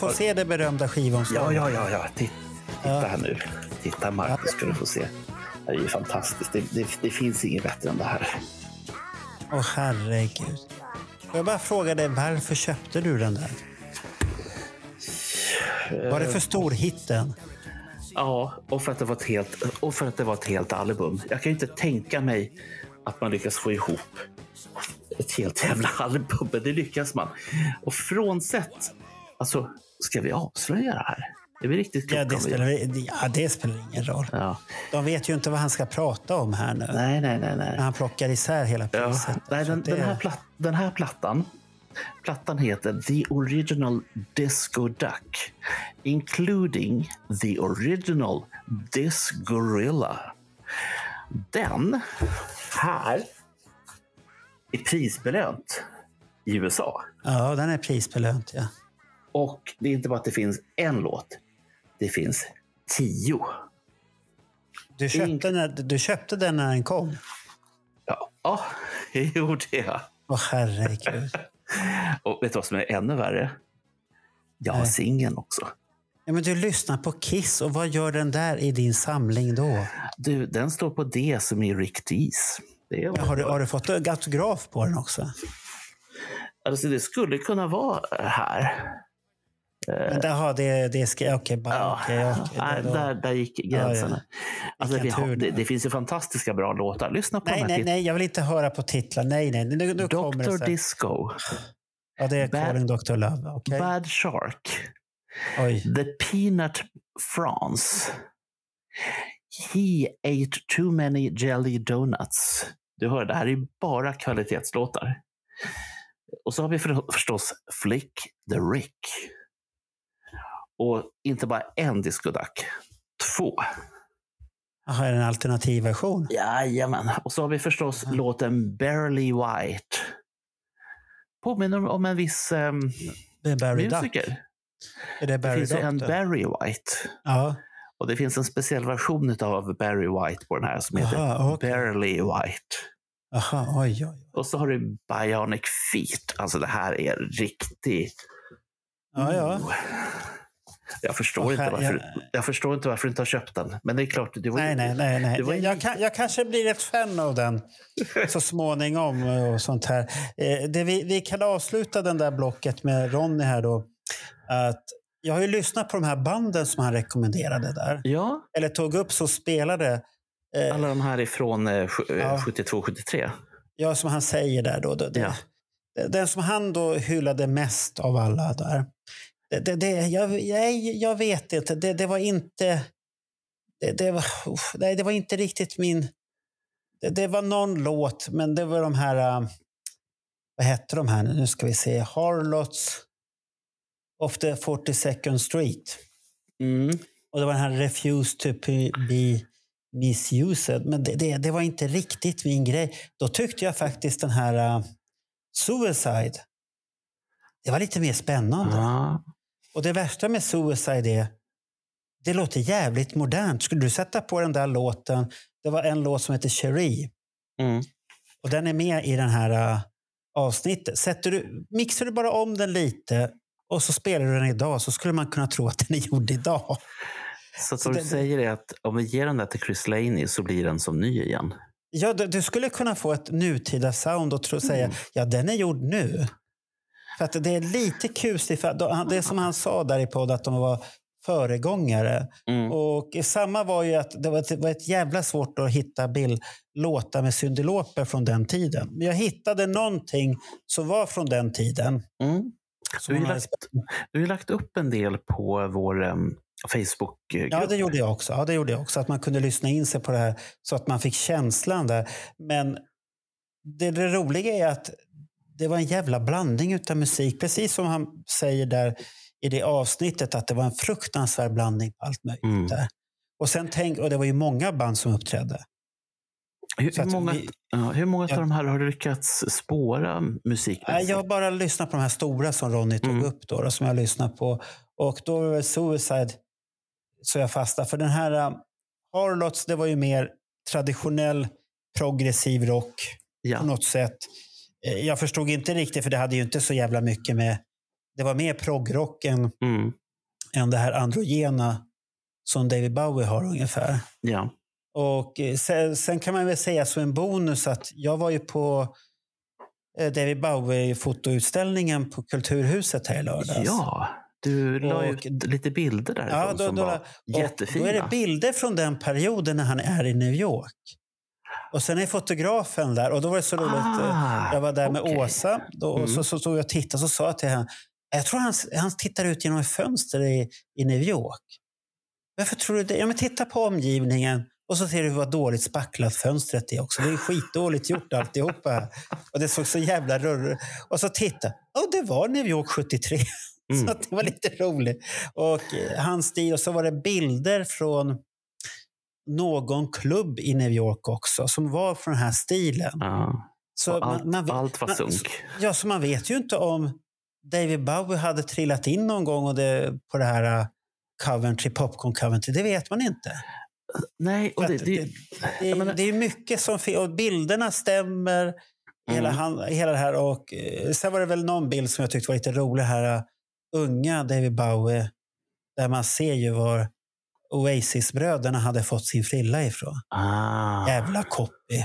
Disco. Ska jag få se det berömda skivomslaget? Ja, ja, ja. ja. Titta, titta här nu. Titta Marcus, ska du få se. Det är ju fantastiskt. Det, det, det finns inget bättre än det här. Åh herregud. Får jag bara fråga dig, varför köpte du den där? Var det för stor hitten? Ja, och för, att det var ett helt, och för att det var ett helt album. Jag kan ju inte tänka mig att man lyckas få ihop ett helt jävla <laughs> album, men det lyckas man. Och frånsett... Alltså, ska vi avslöja det här? Är vi riktigt Ja det, spelar, ja, det spelar ingen roll. Ja. De vet ju inte vad han ska prata om här nu. Nej, nej, nej. nej. Han plockar isär hela Ja, priset. nej, Så den, det- den, här platt, den här plattan Plattan heter The Original Disco Duck including the original Disc Gorilla. Den här är prisbelönt i USA. Ja, den är prisbelönt. Ja. Och det är inte bara att det finns en låt. Det finns tio. Du, köpte när, du köpte den när den kom? Ja, ja <laughs> det gjorde jag. Åh herregud. <laughs> Och vet du vad som är ännu värre? Jag har singeln också. Ja, men du lyssnar på Kiss och vad gör den där i din samling då? Du, den står på D som i Rick Dees. Det, är, Har du, har du fått autograf på den också? alltså, det skulle kunna vara här. Men det, aha, det, det ska... Okej, bara... Ja, okej, nej, då- där, där gick gränsen. Ja, ja. Alltså, vi har, det, det. finns ju fantastiska bra låtar. Lyssna på Nej, nej, nej, jag vill inte höra på titlar. Nej, nej, nu, nu. Dr. Disco, Ja, det är Bad- Calling Dr. Love. Okej. Bad Shark, Oj. The Peanut France. He ate too many jelly donuts. Du hör, det här är bara kvalitetslåtar. Och så har vi för, förstås Flick the Rick. Och inte bara en diskodack, två. Jaha, är det en alternativ version? Jajamän. Och så har vi förstås låten Barely White. Påminner om en viss um, Det är Barry Duck. musiker. Är det Det Barry finns ju Duck? en då? Barry White. Ja. Och det finns en speciell version av Barry White på den här som heter Aha, okej. Barely White. Jaha, oj, oj. Och så har du Bionic Feet. Alltså det här är riktigt... Ja, ja. Oh. Jag förstår, Och inte varför, jag- jag förstår inte varför du inte har köpt den. Men det är klart, du var ju- Nej, nej, nej. nej. Det var ju Jag, kan, jag kanske blir ett fan av den så <laughs> småningom. Och sånt här. Eh, Det vi, vi kan avsluta den där blocket med Ronny här då. Att jag har ju lyssnat på de här banden som han rekommenderade där. Ja, Eller tog upp så spelade. Eh, alla de här ifrån eh, eh, Ja. 72-73. Ja, som han säger där då. Det, Ja. det, den som han då hyllade mest av alla där. Det, det, det, jag, jag, jag vet inte. Det, det var inte... Det, det, var, uff, nej, det var inte riktigt min... Det, var någon låt, men det var de här... äh, vad hette de här? Nu ska vi se. Harlots of the 42nd Street. Mm. Och det var den här Refuse to be misused. Men det, det, det var inte riktigt min grej. Då tyckte jag faktiskt den här uh, Suicide. Det var lite mer spännande. Ja. Och det värsta med Suicide är det låter jävligt modernt. Skulle du sätta på den där låten. Det var en låt som heter Cherie. Mm. Och den är med i den här uh, avsnittet. Sätter du, mixar du bara om den lite och så spelar du den idag så skulle man kunna tro att den är gjord idag. Så, Så det- du säger är att om vi ger den där till Chris Laney så blir den som ny igen. Ja, du, du skulle kunna få ett nutida sound och tro, säga ja, den är gjord nu. För att det är lite kusligt. För det som han sa där i podden, att de var föregångare. Mm. Och samma var ju att det var ett, det var ett jävla svårt att hitta bild, låtar med syndiloper från den tiden. Men jag hittade någonting som var från den tiden. Mm. Du har, lagt, du har ju lagt upp en del på vår um, Facebook-grupp. Ja, det gjorde jag också. Ja, det gjorde jag också. Att man kunde lyssna in sig på det här så att man fick känslan där. Men det, det roliga är att det var en jävla blandning utav musik. Precis som han säger där i det avsnittet att det var en fruktansvärd blandning på allt möjligt Mm. där. Och sen tänk, och det var ju många band som uppträdde. Hur, hur många, vi- ja, hur många Ja. av de här har du lyckats spåra musikmässigt? Jag har bara lyssnat på de här stora som Ronny tog Mm. upp då, då, som jag lyssnat på. Och då var det Suicide så jag fastnade. För den här uh, Harlots, det var ju mer traditionell progressiv rock på Ja. något sätt. Eh, Jag förstod inte riktigt, för det hade ju inte så jävla mycket med... Det var mer proggrock än, Mm. än det här androgena som David Bowie har ungefär. ja. Och eh, sen, sen kan man väl säga som en bonus att jag var ju på eh, David Bowie-fotoutställningen på Kulturhuset här i lördags. ja, du la Och- ut lite bilder därifrån Ja, då, som då, var och jättefina. Då är det bilder från den perioden när han är i New York. Och sen är fotografen där och då var det så roligt. eh, Ah, jag var där med. Åsa då, och Mm. så, så stod jag och tittade och så sa jag till henne, jag tror han, han tittar ut genom ett fönster i, i New York. Varför tror du det? Ja, men titta på omgivningen och så ser du vad dåligt spacklat fönstret är också. Det är skitdåligt gjort alltihopa. Och det såg så jävla rörigt Och så titta, och det var New York 73. <laughs> Mm. Så det var lite roligt. Och eh, hans stil, och så var det bilder från någon klubb i New York också som var från den här stilen. Ja. Så allt, man, man, allt var man- sunk. Ja, så man vet ju inte om David Bowie hade trillat in någon gång och det, på det här uh, Coventry, Popcorn Coventry. Det vet man inte. Nej, och det, För det, Det, menar- det är mycket som. Och bilderna stämmer. Hela, Mm. han, hela det här. Och, eh, sen var det väl någon bild som jag tyckte var lite rolig. här uh, Unga David Bowie. Där man ser ju var Oasis-bröderna hade fått sin frilla ifrån. ah. Jävla copy.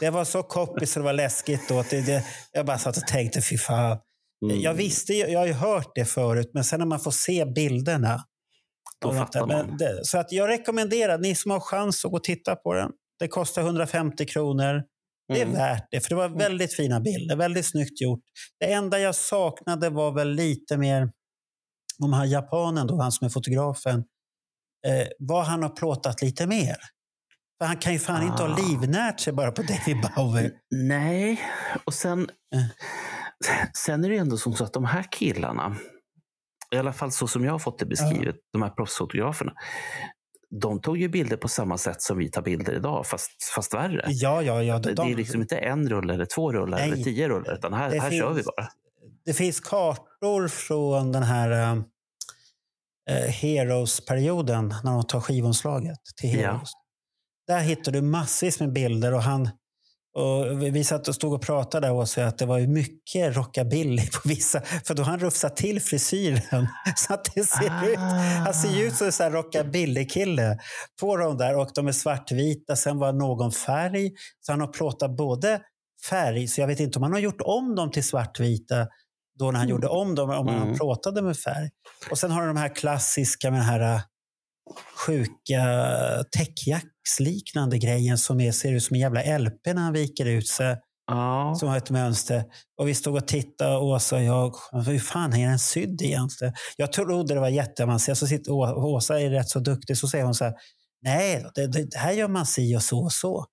Det var så copy så det var läskigt. Då, det, det, jag bara satt och tänkte, fy fan. Mm. Jag visste jag har ju hört det förut, men sen när man får se bilderna. Då fattar man. Det, så att jag rekommenderar, ni som har chans att gå och titta på den. Det kostar 150 kronor. Det är Mm. värt det, för det var väldigt fina bilder. Väldigt snyggt gjort. Det enda jag saknade var väl lite mer om han japanen då, han som är fotografen. Eh, vad han har plåtat lite mer. För han kan ju fan inte ha Ah. livnärt sig bara på David Bowie. Nej, och sen, Eh. sen är det ändå som så att de här killarna, i alla fall så som jag har fått det beskrivet, de här proffsfotograferna, de tog ju bilder på samma sätt som vi tar bilder idag, fast, fast värre. Ja, ja, ja. det de- är liksom inte en rulle eller två rullar eller tio rullar, utan här, Det här kör vi finns- bara. det finns kartor från den här eh, Heroes-perioden när de tar skivomslaget till Ja. Heroes. Där hittar du massvis med bilder och han och vi satt och stod och pratade och sa att det var mycket rockabilly på vissa. För då har han rufsat till frisyren. <laughs> Så att det ser ut, han ser ju ut som en rockabilly-kille på dem där. Och de är svartvita. Sen var någon färg. Så han har plåtat både färg, så jag vet inte om han har gjort om dem till svartvita då när han gjorde om dem, om han Mm. plåtade med färg. Och sen har du de här klassiska med den här äh, sjuka täckjacksliknande grejen som är, ser ut som en jävla LP när han viker ut sig. Ja, Som har ett mönster. Och vi stod och tittade, Åsa och jag. Hur fan är den sydd egentligen? Jag trodde det var jätteavancerat. Så sitter Åsa är rätt så duktig. Så säger hon så här. Nej, det, det, det här gör man si och så och så.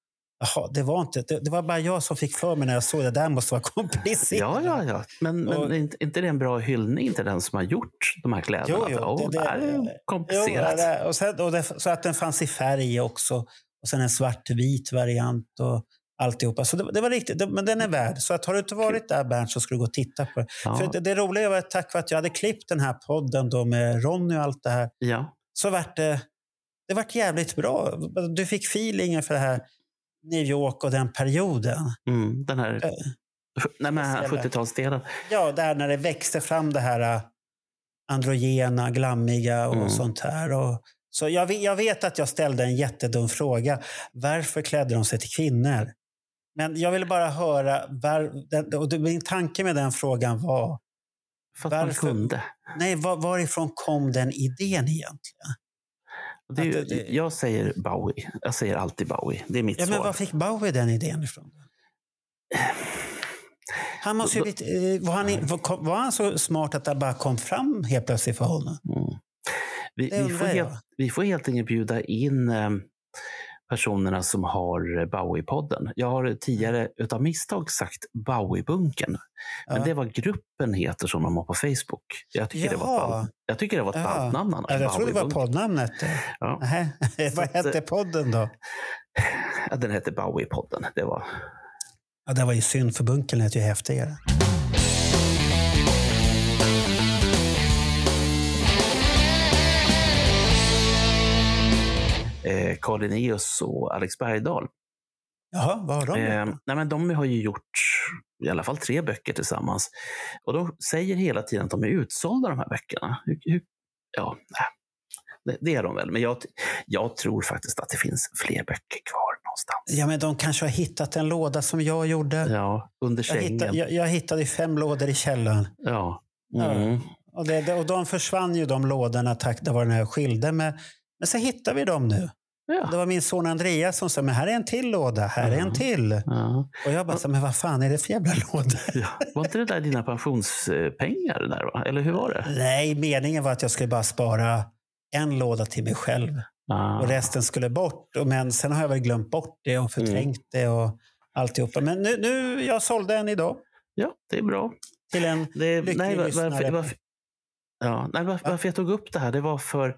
Jaha, det var inte. Det, det var bara jag som fick för mig när jag såg det. där måste vara komplicerat. ja, ja. ja. Men, men Och- är inte det en bra hyllning till den som har gjort de här kläderna? Jo, Att, jo, åh, det- det, är Jo, komplicerat. det- och sen, och det, så att den fanns i färg också. Och sen en svartvit variant och alltihopa. Så det, det var riktigt, det, men den är värd. Så att har du inte varit där Bernt så ska du gå och titta på det. Ja. För det, det roliga var att tack vare att jag hade klippt den här podden då med Ronny och allt det här. ja. Så vart det, det vart jävligt bra. Du fick feelingen för det här New York och den perioden. Mm, den här Eh, här speciella. 70-talsdelen. Ja, där när det växte fram det här äh, androgena, glammiga och Mm. sånt här. Och, så jag, vet- jag vet att jag ställde en jättedum fråga. Varför klädde de sig till kvinnor? Men jag ville bara höra, var, den, och min tanke med den frågan var, För att man Varför? kunde. nej, var, varifrån kom den idén egentligen? Det Att det- Jag säger Bowie. Jag säger alltid Bowie. Det är mitt Ja, men svar. var fick Bowie den idén ifrån? Han måste ju blivit, eh, var, han, var, han så smart att det bara kom fram helt plötsligt för honom? Mm. Vi, Det vi, får helt, vi får helt enkelt bjuda in eh, personerna som har Bowie-podden. Jag har tidigare utav misstag sagt Bowie-bunken. Men Ja. det var gruppen heter som de har på Facebook. Jag tycker, det var, ett ball, jag tycker det var ett Ja. ballt namn. annars, Ja, jag trodde det var poddnamnet. Ja. <laughs> Vad hette eh, podden då? Den hette Bowie-podden. Det var... Ja, det var ju synd, för bunken lät ju häftigare. Eh, Carl Linnaeus och Alex Bergdahl. Jaha, vad har de? Eh, nej, men de har ju gjort i alla fall tre böcker tillsammans. Och de säger hela tiden att de är utsålda de här böckerna. Hur, hur, ja, det, det är de väl. Men jag, jag tror faktiskt att det finns fler böcker kvar någonstans. Ja, men de kanske har hittat en låda som jag gjorde. Ja, under Jag, sängen. hittade, jag, jag hittade fem lådor i källaren. Ja. Mm. Och, det, och de försvann ju de lådorna tack vare när jag skilde mig. Men så hittade vi dem nu. Ja. Det var min son Andreas som sa, men här är en till låda, här är en Ja. till. Ja. Och jag bara, så, men vad fan är det för jävla låda? <laughs> Ja. Var inte det där dina pensionspengar? Där, va? Eller hur var det? Nej, meningen var att jag skulle bara spara en låda till mig själv. Ah. Och resten skulle bort. Men sen har jag väl glömt bort det och förträngt Mm. det och alltihopa. Men nu, nu, jag sålde en idag Ja, det är bra. till en Det, lycklig nej, lyssnare. varför, varför, ja, nej, varför, jag tog upp det här, det var för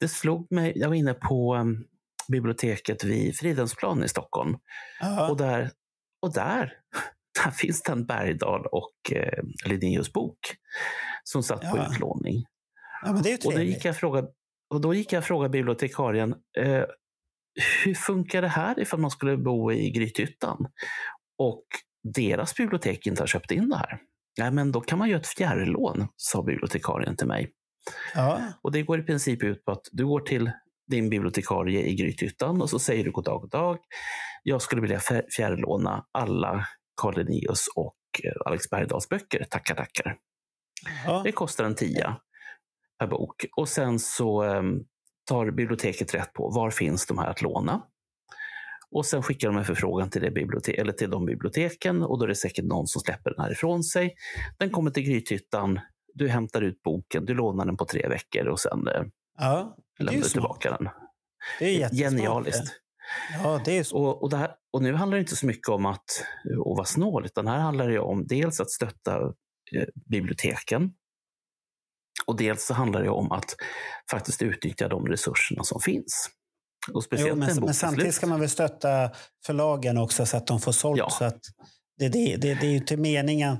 det slog mig, jag var inne på um, biblioteket vid Fridhemsplan i Stockholm Ja, och där, och där, <laughs> där finns det en Bergdahl och eh, Linnaeus bok som satt på Ja. utlåning. ja, men det är Och då gick jag och frågade, och då gick jag och frågade bibliotekarien, eh, hur funkar det här ifall man skulle bo i Grythyttan och deras bibliotek inte har köpt in det här? Nej, men då kan man göra ett fjärrlån, sa bibliotekarien till mig. Ja, Och det går i princip ut på att du går till din bibliotekarie i Grythyttan och så säger du god dag, god dag. Jag skulle vilja fjär- fjärrlåna alla Carl Linnaeus och eh, Alex Bergdahls böcker, tackar tackar. Ja. Det kostar en tia per bok. Och sen så em, tar biblioteket rätt på var finns de här att låna. Och sen skickar de en förfrågan till, det bibliotek, eller till de biblioteken och då är det säkert någon som släpper den här ifrån sig. Den kommer till Grythyttan, du hämtar ut boken, du lånar den på tre veckor och sen eh, ja. Lämnar du tillbaka den. Det är. Genialiskt. Ja, det är. Och, och, det här, och nu handlar det inte så mycket om att, att vara snål, utan här handlar det om dels att stötta eh, biblioteken och dels så handlar det om att faktiskt utnyttja de resurserna som finns. Och speciellt Jo, en men, bok men samtidigt slut. ska man väl stötta förlagen också så att de får sålt. Ja. Så att det, det, det, det är ju inte meningen.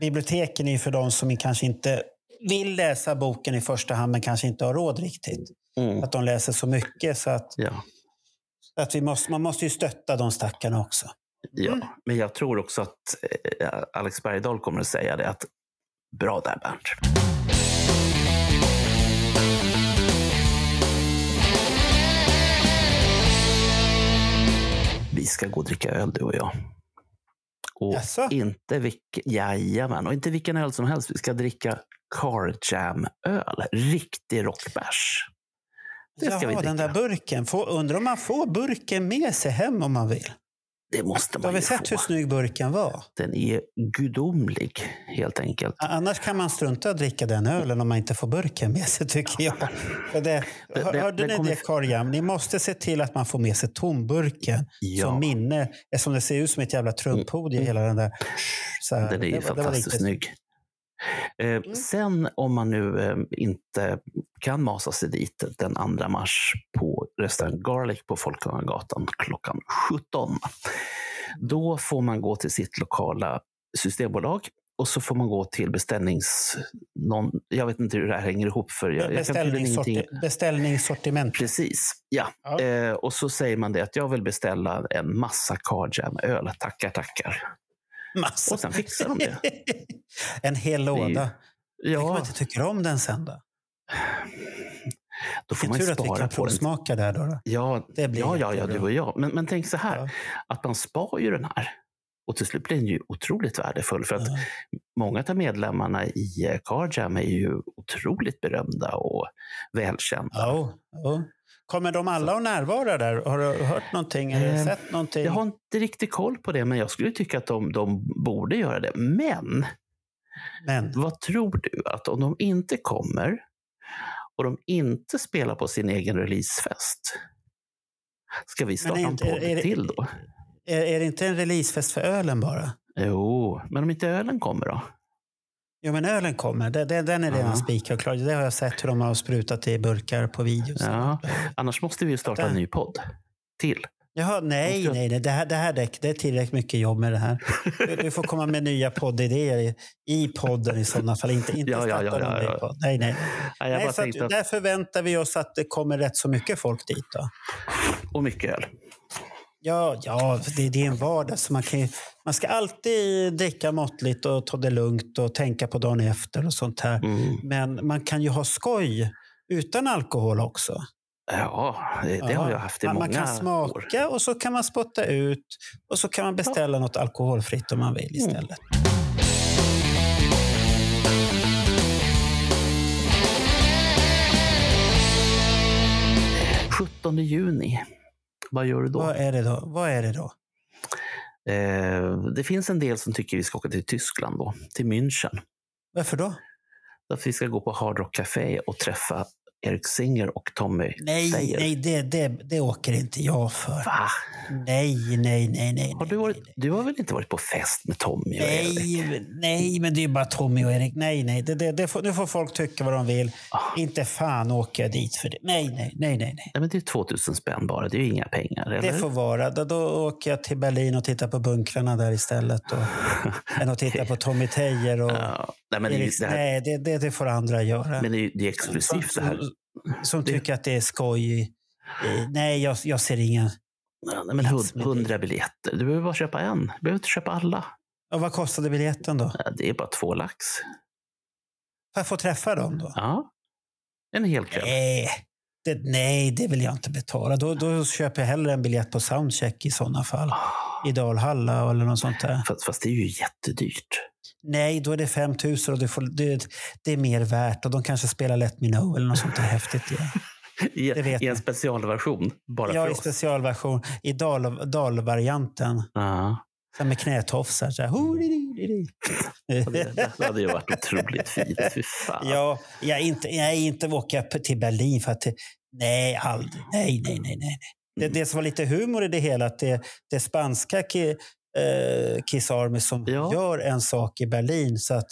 Biblioteken är ju för de som kanske inte vill läsa boken i första hand men kanske inte har råd riktigt. Mm, Att de läser så mycket så att, ja, att vi måste, man måste ju stötta de stackarna också. ja. Mm. Men jag tror också att eh, Alex Bergdahl kommer att säga det att bra där Bernt. Ska gå och dricka öl du och jag. Och Jaså? inte vilken, jajamän, och inte vilken öl som helst. Vi ska dricka Car Jam-öl. Riktig rockbärs. Det ska Jaha, vi den där dricka. burken. Får, undrar om man får burken med sig hem om man vill. Det måste Du man har ju väl sett hur snygg burken var? Den är gudomlig, helt enkelt. Annars kan man strunta att dricka den ölen om man inte får burken med sig, tycker jag. <laughs> För det, Det- hör- det- hörde det ni kommer- det, Karjam? Ni måste se till att man får med sig tomburken Ja. som minne. Eftersom det ser ut som ett jävla trumpodium, hela den där. Så här. Den är Det var- det fantastiskt riktigt- snygg. Eh, Sen om man nu eh, inte kan masa sig dit den 2 mars på restaurang Garlic på Folkungagatan klockan 17. Då får man gå till sitt lokala systembolag och så får man gå till beställnings... Någon, jag vet inte hur det här hänger ihop för jag, jag. Beställningssorti- Beställningssortiment. Precis, ja. Ja. Eh, och så säger man det att jag vill beställa en massa Carjam-öl. Tackar, tackar. Massa. Och sen fixar de det. <laughs> en hel Det är ju- låda. Tänk om man Ja, inte tycker om den sen då. Då får Vilken man ju tur att vi kan på den. provsmaka där då. då. Ja, Det blir ja, ja, ja, du och jag. Men, men tänk så här, Ja. att man spar ju den här. Och till slut blir den ju otroligt värdefull. För att Ja. många av medlemmarna i eh, Carjam är ju otroligt berömda och välkända. Ja, ja. Kommer de alla att närvara där? Har du hört någonting? Eller Eh, sett någonting? Jag har inte riktigt koll på det, men jag skulle tycka att de, de borde göra det. Men Men vad tror du att om de inte kommer och de inte spelar på sin egen releasefest, ska vi starta en podd är till då? är, är det inte en releasefest för ölen bara? Jo, men om inte ölen kommer då? Jo, men ölen kommer. Den, den, den är redan Ja. spikad och klar. Det har jag sett hur de har sprutat i burkar på videos. Ja. Annars måste vi ju starta en ny podd till. Jaha, nej, nej, nej. Det här, det här räcker. Det är tillräckligt mycket jobb med det här. Du, du får komma med nya poddidéer i, i podden i sådana fall. Inte, inte Ja, ja, ja, ja, ja. Nej, nej. Nej, nej så att, Där förväntar vi oss att det kommer rätt så mycket folk dit. Då. och mycket öl. Ja, ja det, det är en vardag. Så man, kan man ska alltid dricka måttligt och ta det lugnt och tänka på dagen efter och sånt här. Mm. Men man kan ju ha skoj utan alkohol också. Ja, det, det Ja. har jag haft i man, många man kan år. smaka och så kan man spotta ut och så kan man beställa något alkoholfritt om man vill Mm. istället. 17 juni. Vad gör du då? Vad är det då? Vad är det då? Eh, det finns en del som tycker vi ska åka till Tyskland då, till München. Varför då? Därför vi ska gå på Hard Rock Café och träffa Erik Singer och Tommy Nej, Steyer. nej det, det, det åker inte jag för. Va? Nej, nej, nej, nej. Har du, nej, varit, nej, du har väl inte varit på fest med Tommy och Erik? Nej, nej, men det är bara Tommy och Erik. Nej, nej. Det, det, det får, nu får folk tycka vad de vill. Ah. Inte fan åker jag dit för det. Nej, nej, nej, nej. nej. Nej, men det är 2000 spänn bara. Det är ju inga pengar. Eller? Det får vara. Då, då åker jag till Berlin och tittar på bunkrarna där istället. Och, <laughs> än att titta på Tommy Tejer och Ja. Nej, men Erik. det, här, Nej, det, det, det får andra göra. men det, är, det är exklusivt det här. Som Det- tycker att det är skoj. Nej, jag, jag ser ingen. Nej, men hund- 100 biljetter. Du behöver bara köpa en. Du behöver inte köpa alla. Och vad kostade biljetten då? Det är bara två lax. För att få träffa dem då? Ja. En hel kväll. Nej, Det, nej, det vill jag inte betala. Då, då köper jag hellre en biljett på soundcheck i sådana fall. I Dalhalla eller något sånt där. Fast, fast det är ju jättedyrt. Nej, då är det 5 000 och du får, det, det är mer värt. Och de kanske spelar Let Me Know eller något sånt där häftigt. Ja. <laughs> I, Det I en specialversion. Bara Ja, för i oss. specialversion. I Dal- Dalvarianten. Så här med knätofsar. Så här, Det, det hade ju varit otroligt fint. Ja, jag är inte, jag är inte åka till Berlin för att... Nej, aldrig. Nej, nej, nej. nej. Det, det som var lite humor i det hela, att det, det spanska eh, Kiss Army som Ja. gör en sak i Berlin. Så att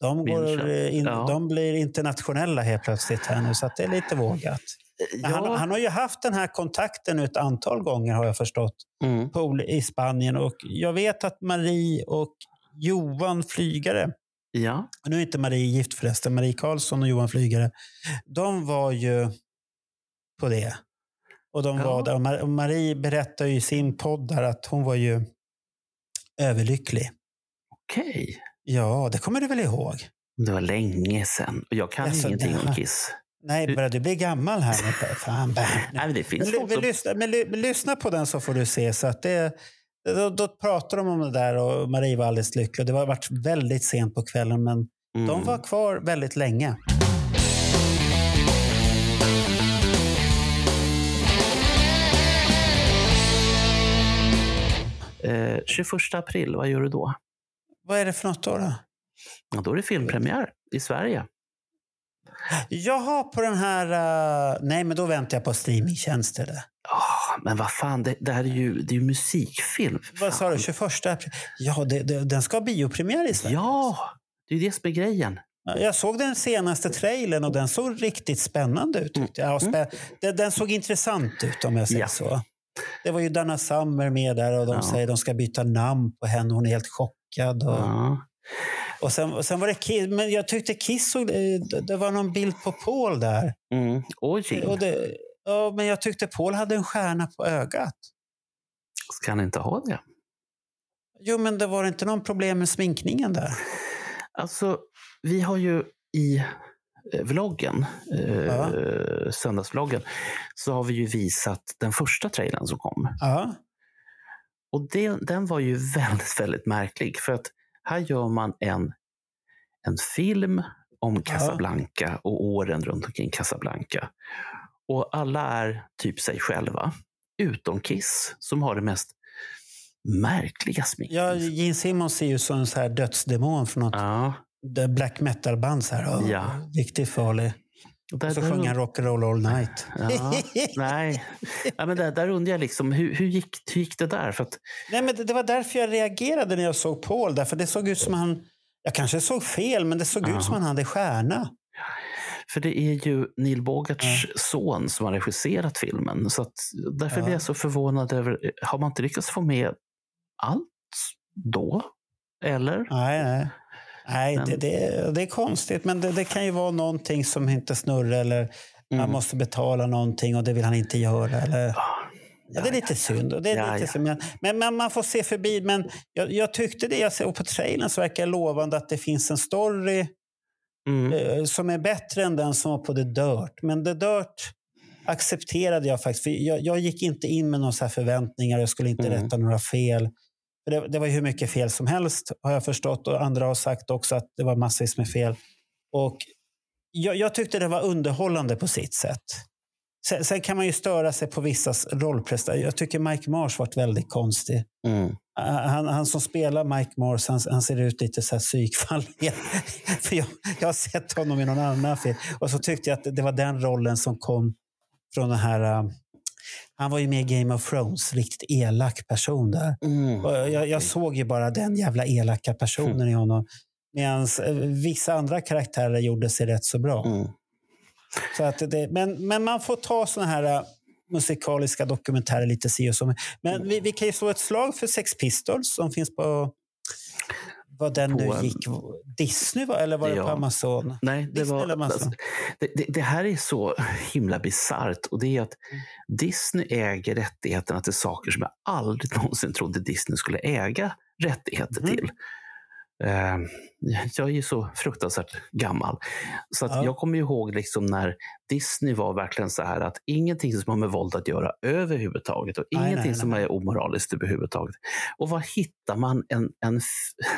de, går, eh, in, Ja. de blir internationella helt plötsligt här nu. Så det är lite vågat. Han, Ja. han har ju haft den här kontakten ett antal gånger har jag förstått Mm. på, i Spanien. Och jag vet att Marie och Johan Flygare ja. nu är inte Marie gift förresten, Marie Karlsson och Johan Flygare. De var ju på det. Och de Ja. var där. Och Mar- och Marie berättar ju i sin podd där att hon var ju överlycklig. Okej. Ja, det kommer du väl ihåg? Det var länge sedan. Jag kan Alltså, ingenting det- om Kiss. Nej, börjar du bli gammal här nu? <laughs> Fan, bam. Nej, men det finns Men, men, lyssna, men, ly- men lyssna på den så får du se. Så att det, då, då pratar de om det där och Marie var alldeles lycklig. Det har varit väldigt sent på kvällen men Mm. de var kvar väldigt länge. Eh, 21 april, vad gör du då? Vad är det för något då? då? Ja, då är det filmpremiär i Sverige. Jaha, på den här... uh, nej, men då väntar jag på streamingtjänster. Där. Ah, men vad fan, det, det här är ju, det är ju musikfilm. Vad sa du? Fan. 21 april? Ja, det, det, den ska ha biopremiär i Sverige. Ja, det är det som är grejen. Jag såg den senaste trailern och den såg riktigt spännande ut. jag. Ja, spä- den, den såg intressant ut om jag säger Ja. så. Det var ju Dana Summer med där och de Ja. säger att de ska byta namn på henne. Hon är helt chockad. Och, Ja. och, sen, och sen var det Kiss. Men jag tyckte Kiss såg... eh, Det, det var någon bild på Paul där. Mm. Oj, Och det, ja, men jag tyckte Paul hade en stjärna på ögat. ska han inte ha det? Jo, men det var inte någon problem med sminkningen där. Alltså, vi har ju i eh, vloggen, eh, Ja. söndagsvloggen, så har vi ju visat den första trailern som kom. Ja. Och det, den var ju <laughs> väldigt, väldigt märklig. För att här gör man en, en film om Casablanca och åren runt omkring Casablanca. Och alla är typ sig själva, utom Kiss som har det mest märkliga sminket. Ja, Gene Simmons ser ju som en så här dödsdemon från något ja. Det black metal-band. Så här. Oh, Ja. Riktigt farlig. Där, Och så sjunger han Rock'n'Roll All Night. Ja, nej, ja, men där, där undrar jag liksom, hur, hur, gick, hur gick det där? För att, Nej, men det, det var därför jag reagerade när jag såg Paul. Därför det såg ut som han... Jag kanske såg fel, men det såg Ja. ut som han hade stjärna. för det är ju Neil Bogarts son som har regisserat filmen. Så att, därför Ja. blir jag så förvånad över, har man inte lyckats få med allt då? Eller? Nej, nej. Nej, Men- det, det, det är konstigt. Men det, det kan ju vara någonting som inte snurrar eller han Mm. måste betala någonting och det vill han inte göra. Eller... Ja, det är lite synd. Och det är Ja, lite ja. synd. Men, men, man får se förbi. Men jag, jag tyckte det jag såg på trailern så verkar lovande att det finns en story Mm. eh, som är bättre än den som var på The Dirt. Men The Dirt accepterade jag faktiskt. För jag, jag gick inte in med några förväntningar. Jag skulle inte Mm. rätta några fel. Det, det var hur mycket fel som helst har jag förstått. Och andra har sagt också att det var massvis med fel. Och jag, jag tyckte det var underhållande på sitt sätt. Sen, sen kan man ju störa sig på vissa rollprestationer. Jag tycker Mike Mars varit väldigt konstig. Mm. Han, han som spelar Mike Morse, han, han ser ut lite så här psykfall. <laughs> För jag, jag har sett honom i någon annan film. Och så tyckte jag att det var den rollen som kom från den här... han var ju med i Game of Thrones, riktigt elak person där. Mm. Jag, jag såg ju bara den jävla elaka personen i honom. Medan vissa andra karaktärer gjorde sig rätt så bra. Mm. Så att det, men, men man får ta såna här äh, musikaliska dokumentärer lite si och så. Men vi, vi kan ju slå ett slag för Sex Pistols som finns på vad den På, nu eh, gick. Disney va? eller var det på ja. Amazon? Nej, det, Disney var, Amazon? alltså, det, det, det här är så himla bisarrt. Och det är att Disney äger rättigheterna till saker som jag aldrig någonsin trodde Disney skulle äga rättigheter Mm. till. Eh, <laughs> jag är ju så fruktansvärt gammal. Så Ja. jag kommer ihåg liksom när Disney var verkligen så här att ingenting som har med våld att göra överhuvudtaget och Nej, ingenting nej, som nej. är omoraliskt överhuvudtaget. Och var hittar man en, en,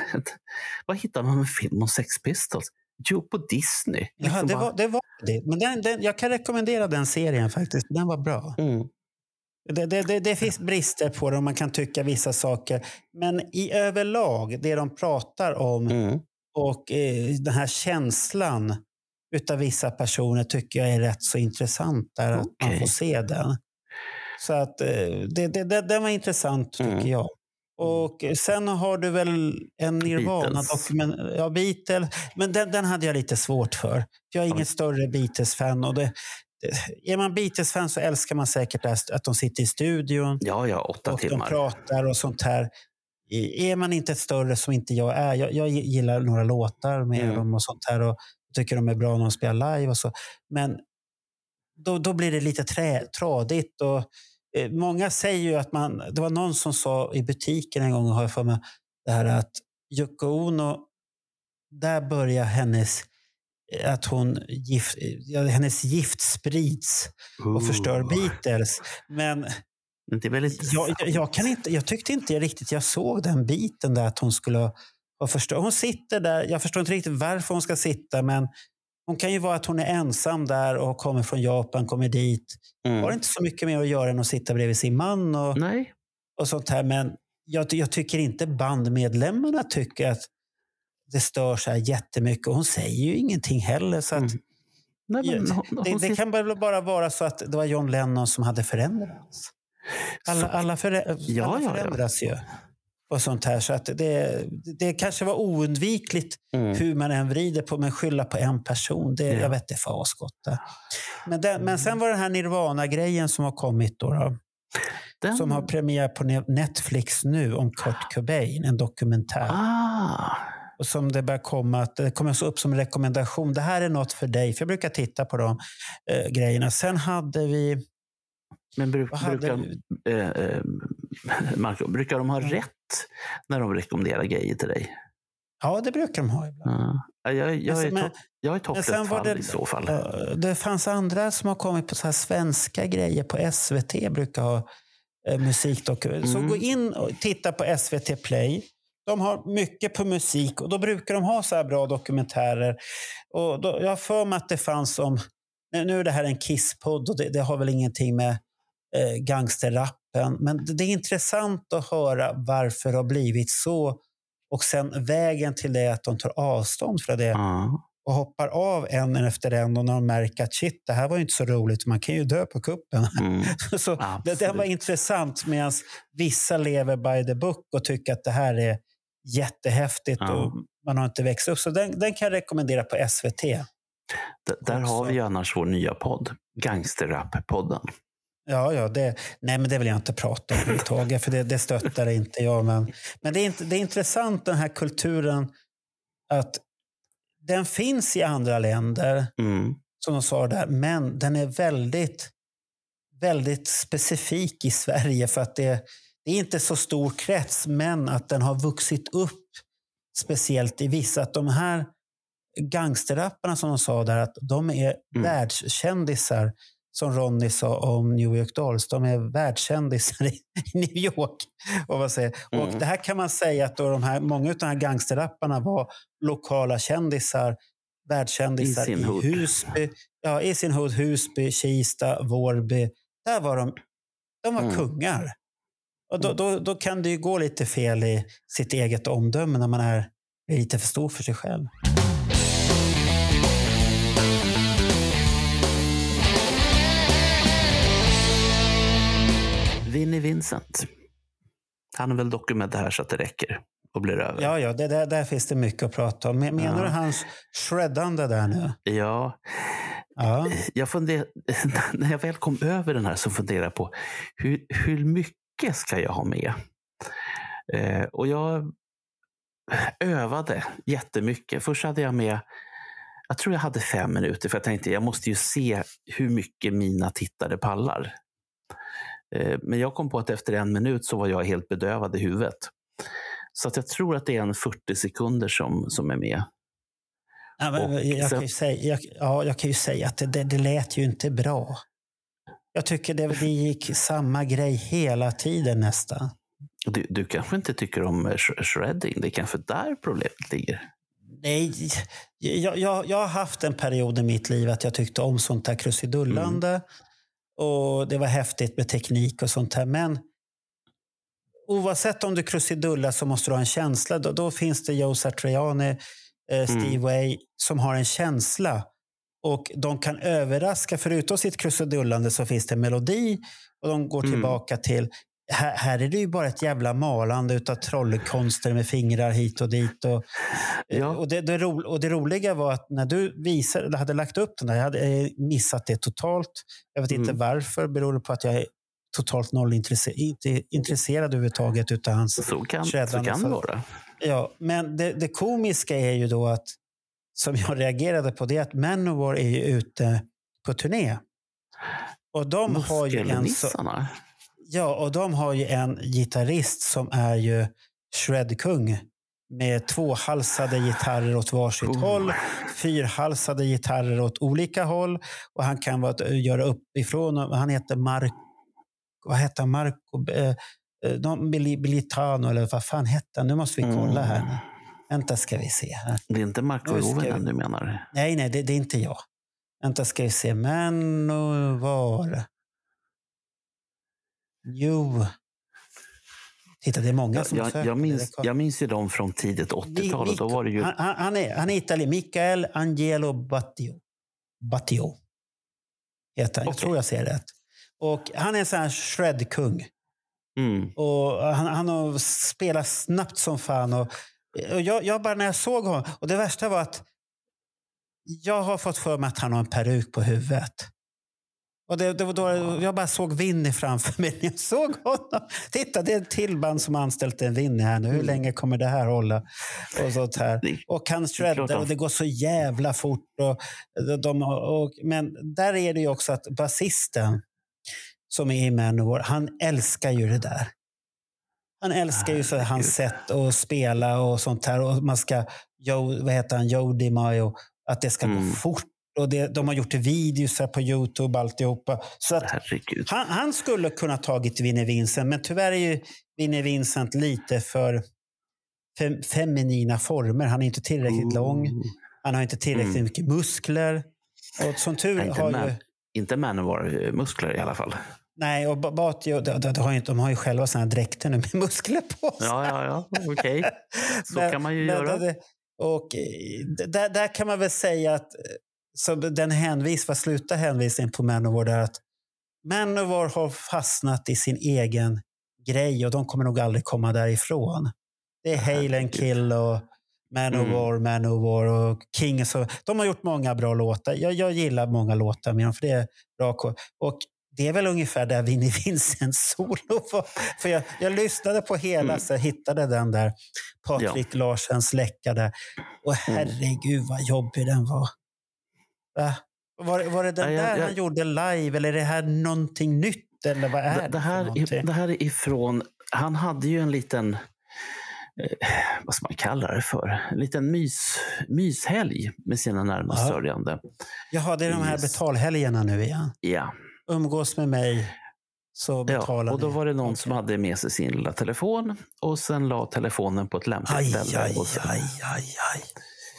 <laughs> var hittar man en film om Sex Pistols? Jo, på Disney. Jaha, Liksom det, var, det var det. Men den, den, jag kan rekommendera den serien faktiskt. Den var bra. Mm. Det, det, det, det finns brister på den och man kan tycka vissa saker. Men i överlag, det de pratar om Mm. och eh, den här känslan utav vissa personer tycker jag är rätt så intressant där att man får se den. Så att eh, det, det, det, den var intressant tycker Mm. jag. Och sen har du väl en Nirvana Beatles. dokument, ja Beatles, men den, den hade jag lite svårt för. Jag är ingen Oj. större Beatles-fan och det, det, är man Beatles-fan så älskar man säkert att de sitter i studion Ja, ja, åtta och de timmar. pratar och sånt här. Är man inte ett större som inte jag är, jag, jag gillar några låtar med Mm. dem och sånt här och tycker de är bra när de spelar live och så. Men då, då blir det lite trä, tradigt. Och, eh, många säger ju att man, det var någon som sa i butiken en gång, har jag för mig, det här att Yoko Ono, där börjar hennes att hon gift, hennes gift sprids och förstör. Beatles. Men Men det är väl inte jag, jag, jag, kan inte, jag tyckte inte riktigt jag såg den biten där att hon skulle ha förstört. Hon sitter där, jag förstår inte riktigt varför hon ska sitta men hon kan ju vara att hon är ensam där och kommer från Japan, kommer dit. Mm. Har inte så mycket mer att göra än att sitta bredvid sin man och, Nej. och sånt här. Men jag, jag tycker inte bandmedlemmarna tycker att det stör så här jättemycket. Och hon säger ju ingenting heller. Så att, Mm. Nej, men Ja, hon, hon det, det kan väl bara vara så att det var John Lennon som hade förändrats. Alla, alla, förä, Ja, alla ja, ja. förändras ju. Och sånt här. Så att det, det kanske var oundvikligt Mm. hur man än vrider på, men skylla på en person, det, Ja. jag vet inte fasgotta. Men, den, men sen var den här Nirvana-grejen som har kommit då, då Den... som har premiär på Ne- Netflix nu om Kurt Cobain, en dokumentär. Ah. Och som det börjar komma, att det kommer så upp som en rekommendation. Det här är något för dig. För jag brukar titta på de eh, grejerna. Sen hade vi... Men bru, hade brukar, vi? eh, eh, Marco, brukar de ha Ja. rätt när de rekommenderar grejer till dig? Ja, det brukar de ha ibland. Ja. Jag, jag, är, Men- jag är topplöst fall det- i så fall. Eh, Det fanns andra som har kommit på så här svenska grejer på SVT. brukar ha eh, musikdokumentärer. Så Mm. gå in och titta på SVT Play. De har mycket på musik och då brukar de ha så här bra dokumentärer. Och då, jag har för mig att det fanns om... Nu är det här en Kiss-podd och det, det har väl ingenting med eh, gangsterrappen. Men det, det är intressant att höra varför det har blivit så. Och sen vägen till det att de tar avstånd från det Ja. och hoppar av en efter en och när de märker att shit, det här var inte så roligt, man kan ju dö på kuppen. Mm. <laughs> så det, det var intressant medan vissa lever by the book och tycker att det här är jättehäftigt Ja. och man har inte växt upp. Så den, den kan jag rekommendera på SVT. D- där har också. vi ju annars vår nya podd, Gangsterrap-podden. Ja, ja, det, nej, men det vill jag inte prata om överhuvudtaget, för det, det stöttar inte jag. Men, men det, är inte, det är intressant den här kulturen att den finns i andra länder. Mm. som de sa där, men den är väldigt, väldigt specifik i Sverige för att det, det är inte så stor krets, men att den har vuxit upp speciellt i vissa. Att de här gangsterrapparna som de sa där, att de är Mm. världskändisar. Som Ronny sa om New York Dolls, de är världskändisar i <laughs> New York. Och, vad säger. och Mm. det här kan man säga att då de här, många av de här gangsterrapparna var lokala kändisar, världskändisar I sin i. Husby, ja, i sin hood, Husby, Kista, Vårby. Där var de, de var Mm. kungar. Och då, då, då kan det ju gå lite fel i sitt eget omdöme när man är lite för stor för sig själv. Vinnie Vincent. Han är väl dokument här så att det räcker och blir över. Ja, ja, det, där, där finns det mycket att prata om. Men- Menar Ja. du hans shreddande där nu? ja. Ja. Jag funder, <laughs> när jag väl kom över den här så funderade jag på hur, hur mycket ska jag ha med? Eh, och jag övade jättemycket. Först hade jag med, jag tror jag hade fem minuter för jag tänkte jag måste ju se hur mycket mina tittare pallar. Eh, men jag kom på att efter en minut så var jag helt bedövad i huvudet. Så att jag tror att det är en 40 sekunder som, som är med. Ja, men, jag, kan sen- ju säga, jag, ja, jag kan ju säga att det, det, det lät ju inte bra. Jag tycker det, gick samma grej hela tiden nästan. Du, du kanske inte tycker om eh, sh- shredding? Det är kanske där problemet ligger. Nej, jag, jag, jag har haft en period i mitt liv att jag tyckte om sånt där krusidullande. Och det var häftigt med teknik och sånt här. Men oavsett om du krusidullar så måste du ha en känsla. Då, då finns det Joe Satriani, eh, Steve Mm. Way som har en känsla. Och de kan överraska. Förutom sitt krusidullande så finns det melodi. Och de går Mm. tillbaka till här, här är det ju bara ett jävla malande utav trollkonster med fingrar hit och dit. Och, <laughs> Ja. och, det, det, ro, och det roliga var att när du visade, eller hade lagt upp den där, jag hade eh, missat det totalt. Jag vet inte Mm. varför, beror det på att jag är totalt noll intresse, inte intresserad överhuvudtaget utav hans Så kan, så kan det vara. Ja, men det, det komiska är ju då att, som jag reagerade på, det är att Manowar är ju ute på turné. Och de har ju en så, ja, och de har ju en gitarrist som är ju shredkung med tvåhalsade gitarrer åt varsitt Oh. håll, fyrhalsade gitarrer åt olika håll och han kan vara, göra uppifrån. Han heter Mark, vad heter? Marco eh, eh, Bilitano eller vad fan hette han? Nu måste vi kolla här. Vänta ska vi se. här. Det är inte ska Rovinen vi- du menar? Nej, nej, det, det är inte jag. Vänta ska vi se. Men och var. Jo. Titta, det är många Jag, som jag, söker. jag, minns, jag minns ju dem från tidigt 80-tal. och Då var det ju... han, han, är, han är italien. Mikael Angelo Battio. Battio. Heter han. Jag Okej. tror jag säger rätt. Och han är en sån här shred-kung. Mm. Och han, han har spelat snabbt som fan. Och, och jag, jag bara när jag såg honom. Och det värsta var att jag har fått för mig att han har en peruk på huvudet. Och det, det var då jag bara såg Winnie framför mig. när Jag såg honom. Titta, det är en till band som har anställt en Winnie här nu. Hur Mm. länge kommer det här hålla? Och sånt här. Och han shreddar och det går så jävla fort. Och, de, och, men där är det ju också att basisten som är i Manowar, han älskar ju det där. Han älskar ju så Herregud. hans sätt att spela och sånt här. Och man ska, Joe, vad heter han, Joe DiMaio, att det ska Mm. gå fort. Och det, de har gjort videos här på Youtube alltihopa. Så att han, han skulle kunna tagit Vinnie Vincent, men tyvärr är ju Vinnie Vincent lite för fem, feminina former. Han är inte tillräckligt lång. Ooh. Han har inte tillräckligt Mm. mycket muskler. Och som tur inte, har man, ju... inte Manowar-muskler i alla fall. Nej, och Ba- Batio, de, har ju, de har ju själva såna här dräkter nu med <laughs> muskler på sig. Ja, ja, ja. Okej. <laughs> Så Men- kan man ju men göra. det- och eh, där, där kan man väl säga att eh, så den hänvis, vad slutar hänvisningen på Manowar där att Manowar har fastnat i sin egen grej och de kommer nog aldrig komma därifrån. Det är Hail and. Kill och Manowar, Manowar och King. Så de har gjort många bra låtar. Jag, jag gillar många låtar med dem för det är bra. Och det är väl ungefär där Vinnie Vincents solo var. För jag, jag lyssnade på hela Mm. så jag hittade den där Patrik Larsens läcka där. Och Mm. herregud vad jobbig den var. Va? Var, var det den Ja, jag- där jag- han gjorde live eller är det här någonting nytt? Eller vad är det, Det, här, är- det här är ifrån... Han hade ju en liten... Eh, vad ska man kalla det för? En liten mys, myshelg med sina närmast Ja. sörjande. Jaha, det är de här betalhelgerna nu igen. Ja, Umgås med mig så ja. betalar och då var det någon som hade med sig sin lilla telefon och sen la telefonen på ett lämpligt Aj, ställe. aj, och sen, aj, aj, aj.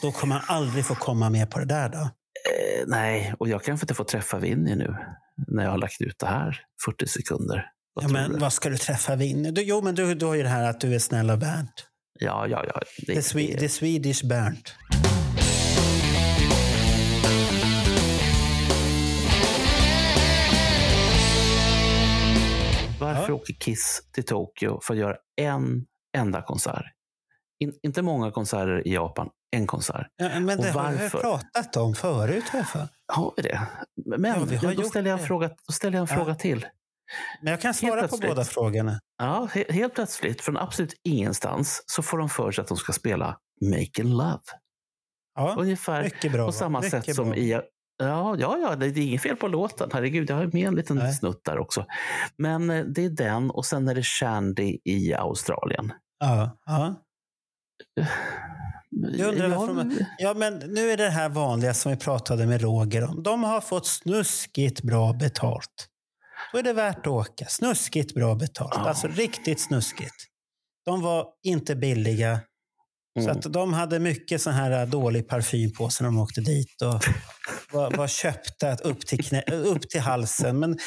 Då kommer man aldrig få komma med på det där då. Eh, nej, och jag kanske inte får träffa Winnie nu när jag har lagt ut det här 40 sekunder. Vad Ja, men vad ska du träffa Vinnie? Du, jo, men du, du har ju det här att du är snäll och Bernt. Ja, ja, ja. Det, The, Swe- the Swedish Bernt. Varför Ja. åker Kiss till Tokyo för att göra en enda konsert? In, inte många konserter i Japan, en konsert. Ja, men Och det har vi varför? pratat om förut. har. Har vi det? Men Ja, vi har då, ställer jag en fråga, då ställer jag en fråga till. Men jag kan svara på båda frågorna. Ja, he, helt plötsligt, från absolut ingenstans, så får de för sig att de ska spela Making Love. Ja, Ungefär mycket bra. på samma sätt som bra. i... Ja, ja, ja, det är inget fel på låten. Herregud, jag har med en liten Nej. snutt där också. Men eh, det är den och sen är det Shandy i Australien. Ja, ja. Jag undrar Ja, varför de, ja, men nu är det här vanliga som vi pratade med Roger om. De har fått snuskigt bra betalt. Då är det värt att åka. Snuskigt bra betalt. Ja. Alltså riktigt snuskigt. De var inte billiga. Så Mm. att de hade mycket sån här dålig parfym på sig när de åkte dit. Och <laughs> var, var köpta upp till, knä, upp till halsen. Men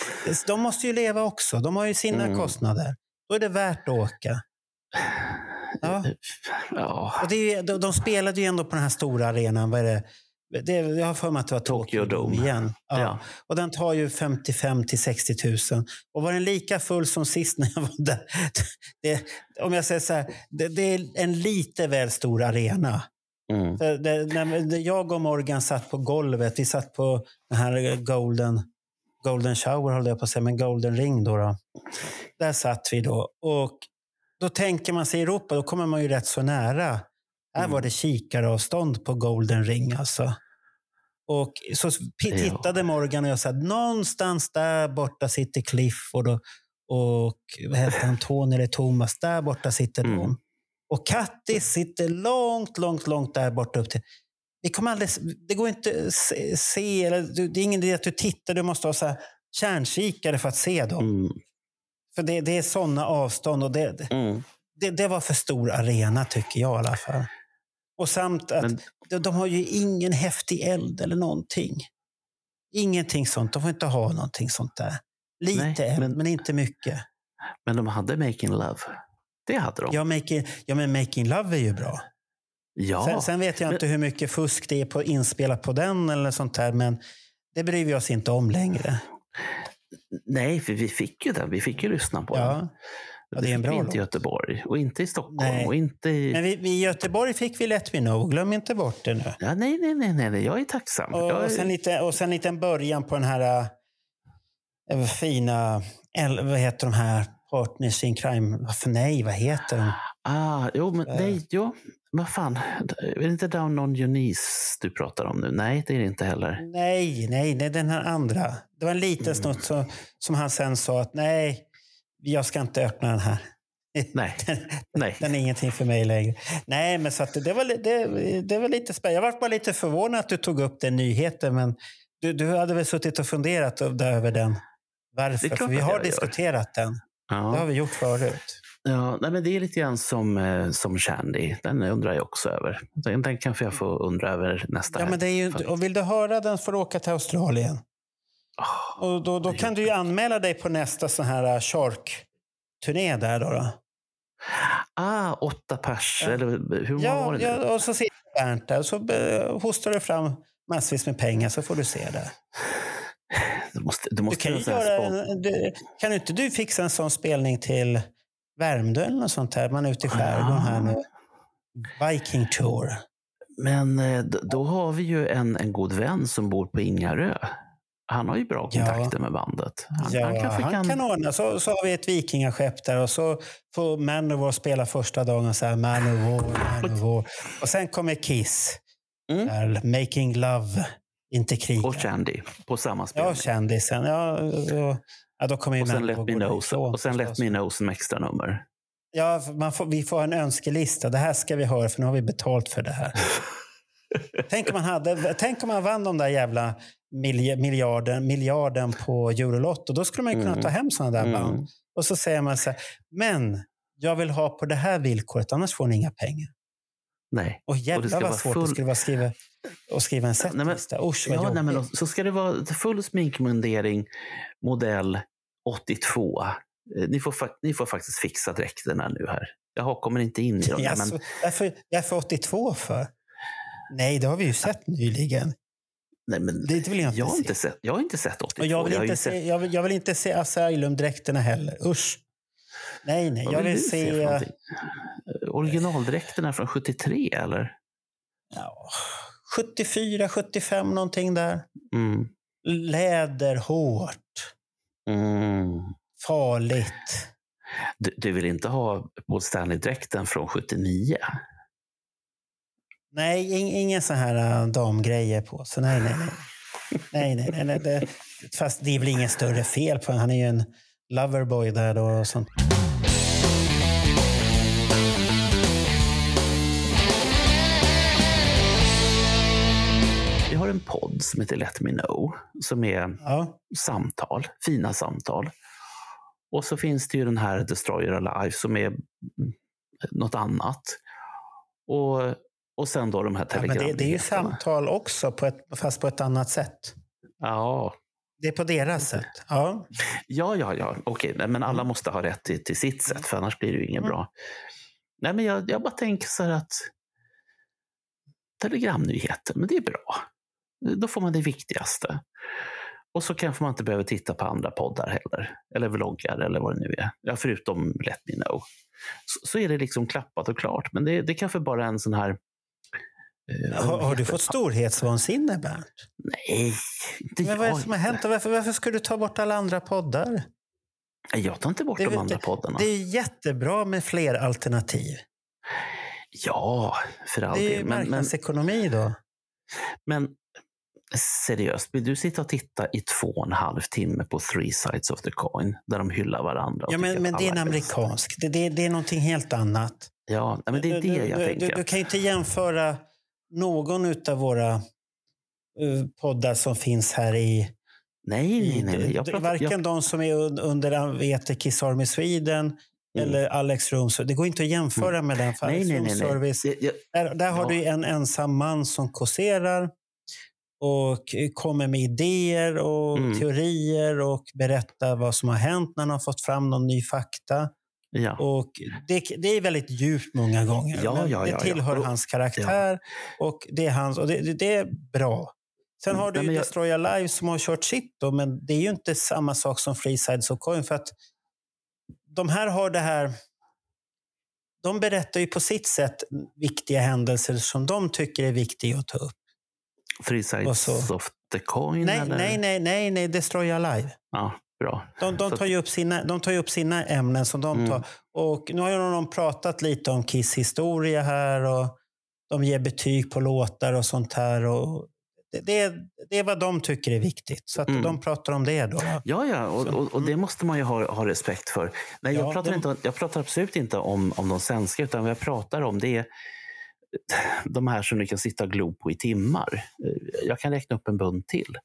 de måste ju leva också. De har ju sina Mm. kostnader. Då är det värt att åka. Ja. Ja, Och det är, de, de spelade ju ändå på den här stora arenan. Vad är det? Det, jag har för mig att det var Tokyo Dome igen. Ja. Ja. Och den tar ju 55 till 60 000. Och var den lika full som sist när jag var där? <laughs> Det, om jag säger så här, det, det är en lite väl stor arena. mm. Det, när jag och Morgan satt på golvet, vi satt på den här Golden, golden shower, höll jag på att säga, men Golden ring. Då, då. Där satt vi då. Och då tänker man sig Europa, då kommer man ju rätt så nära. Här var det kikaravstånd på Golden ring alltså. Och så Ja. tittade Morgan och jag sa någonstans där borta sitter Clifford och, och vad heter han, Tony eller Thomas, där borta sitter Mm. de. Och Kattis sitter långt, långt, långt där borta upp till. Vi kommer aldrig, det går inte att se, se eller, det är ingen idé att du tittar, du måste ha så här kärnkikare för att se dem. Mm. För det, det är sådana avstånd och det, Mm. det, det var för stor arena tycker jag i alla fall. Och samt att Men- de, de har ju ingen häftig eld eller någonting. Ingenting sånt. De får inte ha någonting sånt där. Lite Nej, men, men- inte mycket. Men de hade Making Love. Det hade de. Ja, making, ja, men Making Love är ju bra. Ja. Sen, sen vet jag men- inte hur mycket fusk det är på inspelat på den eller sånt där, men det bryr vi oss inte om längre. Nej, för vi fick ju den. Vi fick ju lyssna på den. Ja. Det är en bra inte i. Göteborg och inte i Stockholm Nej. och inte i... Men vi, i Göteborg fick vi Let Me Know. Glöm inte bort det nu. Ja, nej, nej, nej, nej, jag är tacksam. Och, jag och, sen lite, och sen lite en början på den här äh, fina, el- vad heter de här, Partners in Crime, Varför nej, vad heter de? Ah, jo, men Eh. nej, jo. Vad fan, är det inte Down on knees du pratar om nu? Nej, det är det inte heller. Nej, nej, nej, den här andra. Det var en liten Mm. snutt som, som han sen sa att nej, jag ska inte öppna den här. Nej, <laughs> nej. Den är ingenting för mig längre. Nej, men så det, var, det, det var lite spännande. Jag var bara lite förvånad att du tog upp den nyheten, men du, du hade väl suttit och funderat över den? Varför? För vi har jag gör. diskuterat den. Det har Ja, vi gjort förut. ja nej, men det är lite grann som, eh, som Shandy. Den undrar jag också över. Den, den kanske jag får undra över nästa Ja, men det är ju, och vill du höra den får du åka till Australien. Ah, Och då, då kan du ju anmäla dig på nästa sån här uh, Shark-turné där. Då, då. Ah, åtta pers. Ja. Eller hur många Ja, var det ja, och så sitter Bernt där och så eh, hostar du fram massvis med pengar så får du se det. Du måste, du Du måste kan, ju göra en, du, kan inte du fixa en sån spelning till Värmdö eller något sånt här? Man är ute i skärgården här nu. Viking Tour. Men eh, då har vi ju en, en god vän som bor på Ingarö. Han har ju bra Ja. kontakter med bandet. Han, Ja, han han kan, kan... ordna. Så, så har vi ett vikingaskepp där och så får Manowar spela första dagen så här Manowar, Manowar. Och sen kommer Kiss. Mm. Där, Making Love, inte krig. Och Shandy på samma spelning. Ja, kändisen. Ja, ja, ja, då kommer och sen Let Me Know, och sen Let. Me Know som extra nummer. Ja, får, vi får en önskelista. Det här ska vi höra för nu har vi betalt för det här. <laughs> tänk, om man hade, tänk om man vann de där jävla miljarden, miljarden på Eurolotto. Då skulle man ju kunna Mm. ta hem sådana där band. Mm. Och så säger man så här, men jag vill ha på det här villkoret, annars får ni inga pengar. Nej. Och Och jävlar ska vad svårt full- det skulle vara att skriva, att skriva en Nej, setlista. Usch vad Ja, nej, jobbigt. men så ska det vara full sminkmundering, modell 82. Eh, Ni får, ni får faktiskt fixa dräkterna nu här. Jag kommer inte in i dem. Jaså, men, varför 82 för? Nej, det har vi ju sett nyligen. Nej, men, Det vill jag inte jag, har se. inte sett, jag har inte sett 82. Och jag vill, ju inte se, jag, vill, jag vill inte se Asylum-dräkterna heller. Usch. Nej, nej. Vad Jag vill vill se... någonting? Eh, Originaldräkterna från 73 eller? ja, 74, 75 någonting där. Mm. Läder, hårt, Mm. farligt. Du, du vill inte ha Paul Stanley-dräkten från 79? Nej, inga så här äh, damgrejer på sig. Nej, nej, nej. nej, nej, nej, nej. fast det är väl inget större fel på honom. Han är ju en loverboy där då. Och sånt. Jag har en podd som heter Let Me Know, som är ja. samtal, fina samtal. Och så finns det ju den här Destroyer Alive som är mm, något annat. Och och sen då de här Ja, men det, det är ju samtal också, på ett, fast på ett annat sätt. Ja, Det är på deras sätt. Ja. ja, ja, ja. okej, men alla måste ha rätt till, till sitt sätt för annars blir det ju inget Mm. bra. Nej, men jag, jag bara tänker så här att telegramnyheter, men det är bra. Då får man det viktigaste. Och så kanske man inte behöver titta på andra poddar heller. Eller vloggar eller vad det nu är. Ja, förutom Let Me Know. Så, så är det liksom klappat och klart. Men det, det är kanske bara en sån här... eh, Har, har du fått storhetsvansinne, Bernt? Nej, Men vad är det som har hänt? Varför, varför ska du ta bort alla andra poddar? Jag tar inte bort Det de andra poddarna. Det är jättebra med fler alternativ. Ja, för all Det är ju del. Men, marknadsekonomi då. men seriöst, vill du sitta och titta i två och en halv timme på Three Sides of the Coin där de hyllar varandra? Ja, men, men det är en amerikansk. Det, det, det är någonting helt annat. Ja, men det är det du, jag du, tänker. Du, du kan ju inte jämföra någon av våra eh, poddar som finns här i... nej, nej, nej. Jag pratar, varken jag, de som är un- under vet, Kiss Army Sweden Mm. eller Alex Room Service. Det går inte att jämföra med den. För nej, nej, nej. Service, jag, där, där har Ja. du ju en ensam man som kåserar och kommer med idéer och Mm. teorier och berättar vad som har hänt när han har fått fram någon ny fakta. Ja. Och det, det är väldigt djupt många gånger. Ja, ja, det tillhör Och- hans karaktär och det är, hans, och det, det, är bra. Sen Mm, har du nej, ju jag- Destroy Alive som har kört sitt, då, men det är ju inte samma sak som Free Sides of Coin. För att de här har det här... De berättar ju på sitt sätt viktiga händelser som de tycker är viktiga att ta upp. Three Sides så? of the Coin? Nej, eller? nej, nej, nej, nej, Destroy Alive. Ja, bra. De, de, tar ju upp sina, de tar upp sina ämnen som de Mm. tar. Och nu har ju de pratat lite om Kiss historia här och de ger betyg på låtar och sånt här. Och det, det, är, det är vad de tycker är viktigt. Så att Mm. de pratar om det då. Ja, ja, och, och, och det måste man ju ha, ha respekt för. Nej, jag, Ja, pratar det- inte, jag pratar absolut inte om, om de svenska, utan vad jag pratar om det är de här som du kan sitta och glo på i timmar. Jag kan räkna upp en bunt till.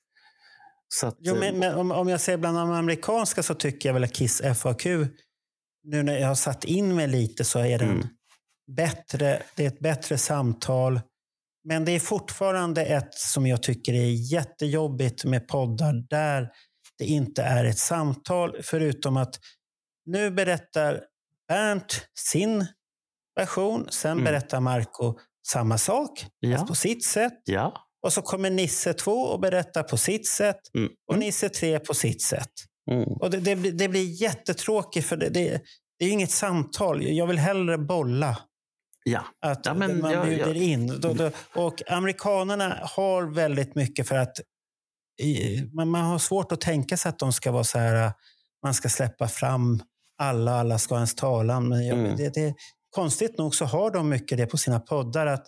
Att, Jo, men, men om, om jag säger bland de amerikanska så tycker jag väl att Kiss FAQ, nu när jag har satt in mig lite så är den Mm. bättre. Det är ett bättre samtal. Men det är fortfarande ett som jag tycker är jättejobbigt med poddar där det inte är ett samtal. Förutom att nu berättar Bernt sin version. Sen Mm. berättar Marco samma sak, Ja. fast på sitt sätt. ja. Och så kommer Nisse 2 och berättar på sitt sätt. Mm. Och Nisse 3 på sitt sätt. Mm. Och det, det, blir- det blir jättetråkigt för det, det, det är inget samtal. Jag vill hellre bolla. ja. Att Ja, men man jag- bjuder jag- in. Då, då, och amerikanerna har väldigt mycket för att man, man har svårt att tänka sig att de ska vara så här, man ska släppa fram alla, alla ska ens talan. Men jag, Mm. det, det, konstigt nog så har de mycket det på sina poddar, att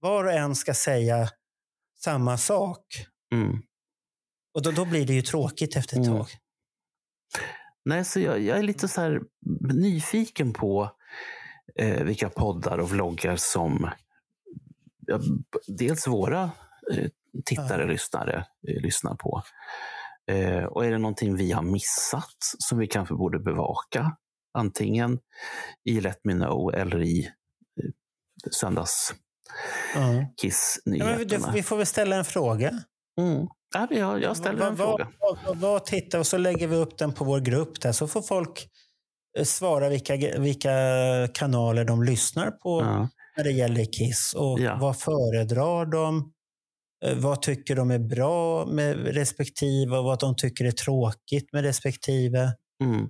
var och en ska säga samma sak. Mm. Och då, då blir det ju tråkigt efter ett Mm. tag. Nej, så jag, jag är lite så här nyfiken på eh, vilka poddar och vloggar som ja, dels våra eh, tittare, lyssnare eh, lyssnar på. Eh, och är det någonting vi har missat som vi kanske borde bevaka? Antingen i Let Me Know eller i eh, söndags Ja. Ja, vi, Kiss-nyheterna. får väl ställa en fråga. Mm. Ja, jag, jag ställer en vad, fråga. Vad, vad, och så lägger vi upp den på vår grupp där så får folk eh, svara vilka, vilka kanaler de lyssnar på Ja. när det gäller Kiss. Och Ja. vad föredrar de? Eh, Vad tycker de är bra med respektive och vad de tycker är tråkigt med respektive. Mm.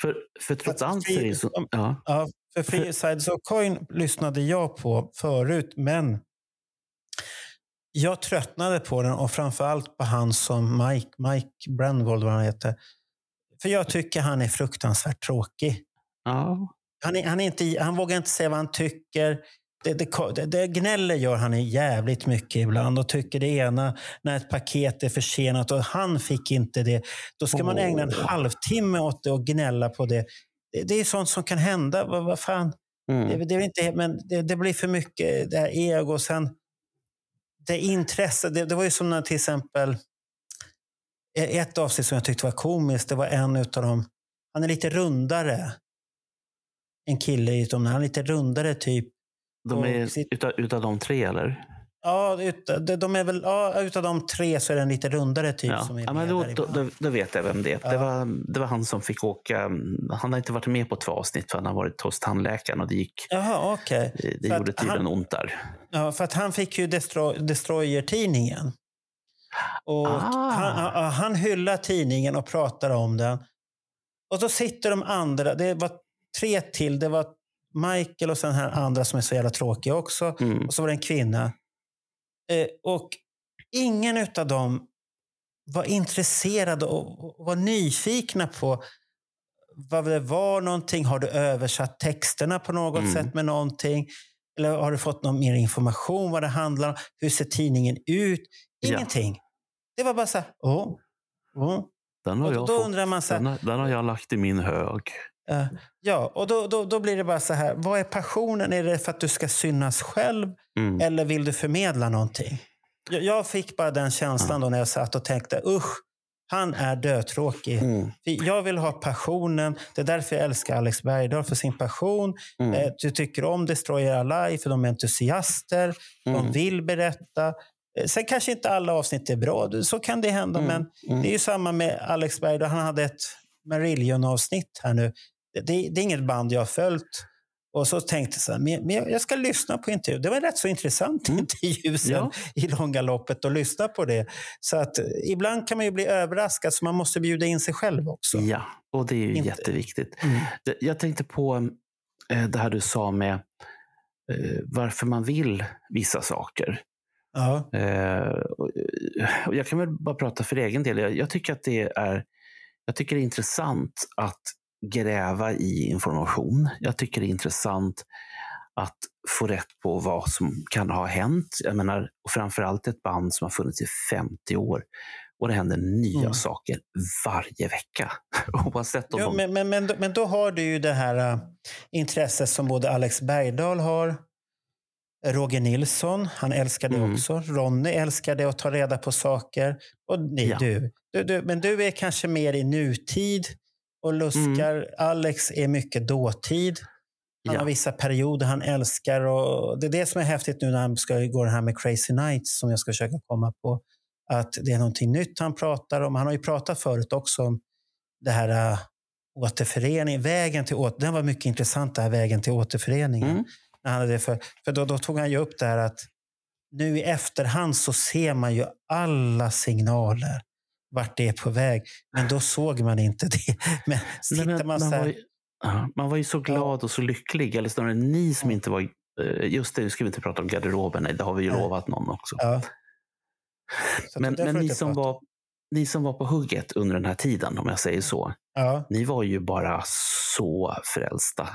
För, för trots allt så är det så... Ja. Ja, för Free Sides of Coin lyssnade jag på förut, men jag tröttnade på den och framförallt på han som Mike, Mike Brandvold, vad han heter. För jag tycker han är fruktansvärt tråkig. Ja. Han, är, han, är inte, han vågar inte säga vad han tycker. Det, det, det, gnäller gör han jävligt mycket ibland och tycker det ena när ett paket är försenat och han fick inte det. Då ska man ägna en halvtimme åt det och gnälla på det. Det, det är sånt som kan hända. Vad, vad fan? Mm. Det, det, är inte, men det, det blir för mycket det här ego. Sen, det intresse, det, det var ju som när till exempel e- ett avsnitt som jag tyckte var komiskt, det var en utav dem, han är lite rundare. En kille utom han är lite rundare typ. De är sitt- utav, utav de tre, eller? Ja, ut, de, är väl, ja, utav de tre så är det en lite rundare typ Ja, som är ja men då, då, då, då vet jag vem det är. Ja. Det, var, det var han som fick åka. Han har inte varit med på två avsnitt för han har varit hos tandläkaren och det, gick, Jaha, okej. det, det gjorde tydligen ont där. Ja, för att han fick ju Destro- Destroyer-tidningen. Och Ah. han, han- hyllar tidningen och pratar om den. Och då sitter de andra, det var tre till. Det var Michael och sen den här andra som är så jävla tråkig också. Mm. Och så var det en kvinna. Eh, och ingen av dem var intresserade och, och var nyfikna på vad det var någonting. Har du översatt texterna på något Mm. sätt med någonting? Eller har du fått någon mer information vad det handlar om? Hur ser tidningen ut? Ja. Ingenting. Det var bara så här, åh, åh. Den, har Och jag då fått, undrar man så här, den, har, den har jag lagt i min hög. Eh, ja, och då, då, då blir det bara så här. Vad är passionen? Är det för att du ska synas själv Mm. eller vill du förmedla någonting? Jag, jag fick bara den känslan då när jag satt och tänkte usch, han är dötråkig. Mm. Jag vill ha passionen. Det är därför jag älskar Alex Bergdahl för sin passion. Mm. Eh, Du tycker om Destroyer Alive för de är entusiaster. De Mm. vill berätta. Eh, Sen kanske inte alla avsnitt är bra. Så kan det hända. Mm. Men Mm. det är ju samma med Alex Bergdahl. Han hade ett Marillion-avsnitt här nu. Det, det, är inget band jag har följt. Och så tänkte jag så här, men, men jag ska lyssna på intervjun. Det var en rätt så intressant Mm. intervju sen Ja. i långa loppet och lyssna på det. Så att eh, ibland kan man ju bli överraskad så man måste bjuda in sig själv också. Ja, och det är ju Inte- jätteviktigt. Mm. Jag tänkte på eh, det här du sa med eh, varför man vill vissa saker. Ja. Jag kan väl bara prata för egen del. Jag tycker att det är, jag tycker det är intressant att gräva i information. Jag tycker det är intressant att få rätt på vad som kan ha hänt. Jag menar, och framförallt ett band som har funnits i 50 år. Och det händer nya Mm. saker varje vecka. <laughs> Oavsett om de... men, men, men, då- men då har du ju det här äh, intresset som både Alex Bergdahl har, Roger Nilsson, han älskar det Mm. också. Ronny älskar det att ta reda på saker. Och ni, Ja. du. Du, du. Men du är kanske mer i nutid och luskar. Alex är mycket dåtid. Han Ja. har vissa perioder han älskar. Och det är det som är häftigt nu när han ska gå det här med Crazy Nights som jag ska försöka komma på. Att det är någonting nytt han pratar om. Han har ju pratat förut också om det här äh, återförening, vägen till åter, den var mycket intressant, det här vägen till återföreningen. Mm. När han hade det för för då, då tog han ju upp det här att nu i efterhand så ser man ju alla signaler vart det är på väg. Men då såg man inte det. <laughs> Men Nej, men man så man, var här, ju, man var ju så glad och så lycklig. Eller snarare ni som inte var... eh, Just det, nu ska vi inte prata om garderoben. Nej, det har vi ju Nej. lovat någon också. ja. Men men ni, som prata var, ni som var på hugget under den här tiden, om jag säger så. Ja, Ni var ju bara så frälsta.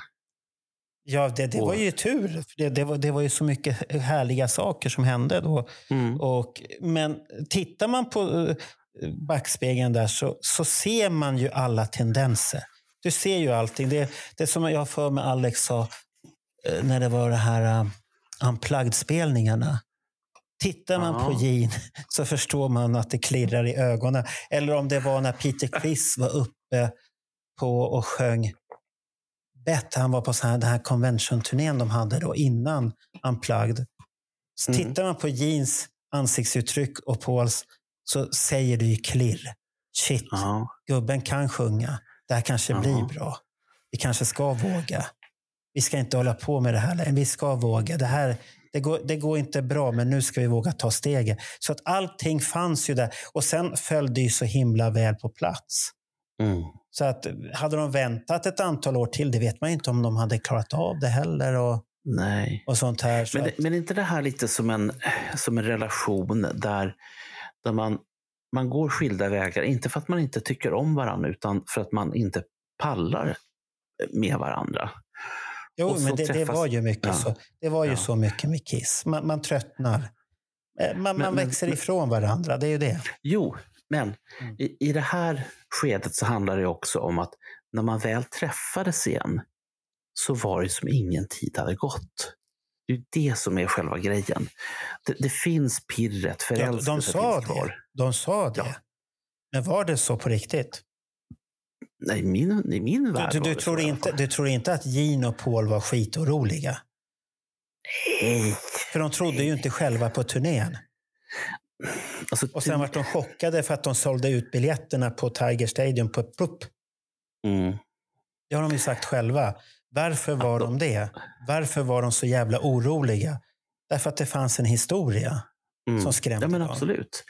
ja det, det var ju tur. För det, det, var, det var ju så mycket härliga saker som hände då. Mm. Och, men tittar man på eh, backspegeln där så, så ser man ju alla tendenser. Du ser ju allting. Det, det som jag för mig Alex sa eh, när det var det här um, unplugged-spelningarna. Tittar man Ja. på Gene <laughs> så förstår man att det klirrar i ögonen. Eller om det var när Peter Criss var uppe på och sjöng Bett, han var på så här, den här convention-turnén de hade då innan Unplugged. Så Mm. Tittar man på Jeans ansiktsuttryck och Pauls så säger det ju klirr. Shit, Ja. gubben kan sjunga. Det här kanske Ja. blir bra. Vi kanske ska våga. Vi ska inte hålla på med det här längre. Vi ska våga. Det, här, det, går, det går inte bra, men nu ska vi våga ta steget. Så att allting fanns ju där. Och sen föll det ju så himla väl på plats. Mm. Så att hade de väntat ett antal år till, det vet man ju inte om de hade klarat av det heller. Och, Nej. och sånt här. Så Men, att, men är inte det här lite som en, som en relation där, där man, man går skilda vägar? Inte för att man inte tycker om varandra, utan för att man inte pallar med varandra. jo, men det, det träffas- var ju mycket Ja. så. Det var ju Ja. så mycket med Kiss. Man, man tröttnar. Eh, Man, man Men- men- växer ifrån varandra, det är ju det. Jo, men Mm. i, i det här skedet så handlar det också om att när man väl träffades igen så var det som ingen tid hade gått. Det är det som är själva grejen. Det, det finns pirret, förälskelsen de sa finns kvar. det. De sa det. Ja. Men var det så på riktigt? Nej, min, i min värld Du, du, det tror så inte, du tror inte att Gene och Paul var skitoroliga? Nej. För de trodde ju inte själva på turnén. Alltså, Och sen var de chockade för att de sålde ut biljetterna på Tiger Stadium på plupp. mm. Det har de ju sagt själva. Varför var de det? Varför var de så jävla oroliga? Därför att det fanns en historia Mm. som skrämde Ja, men dem. absolut.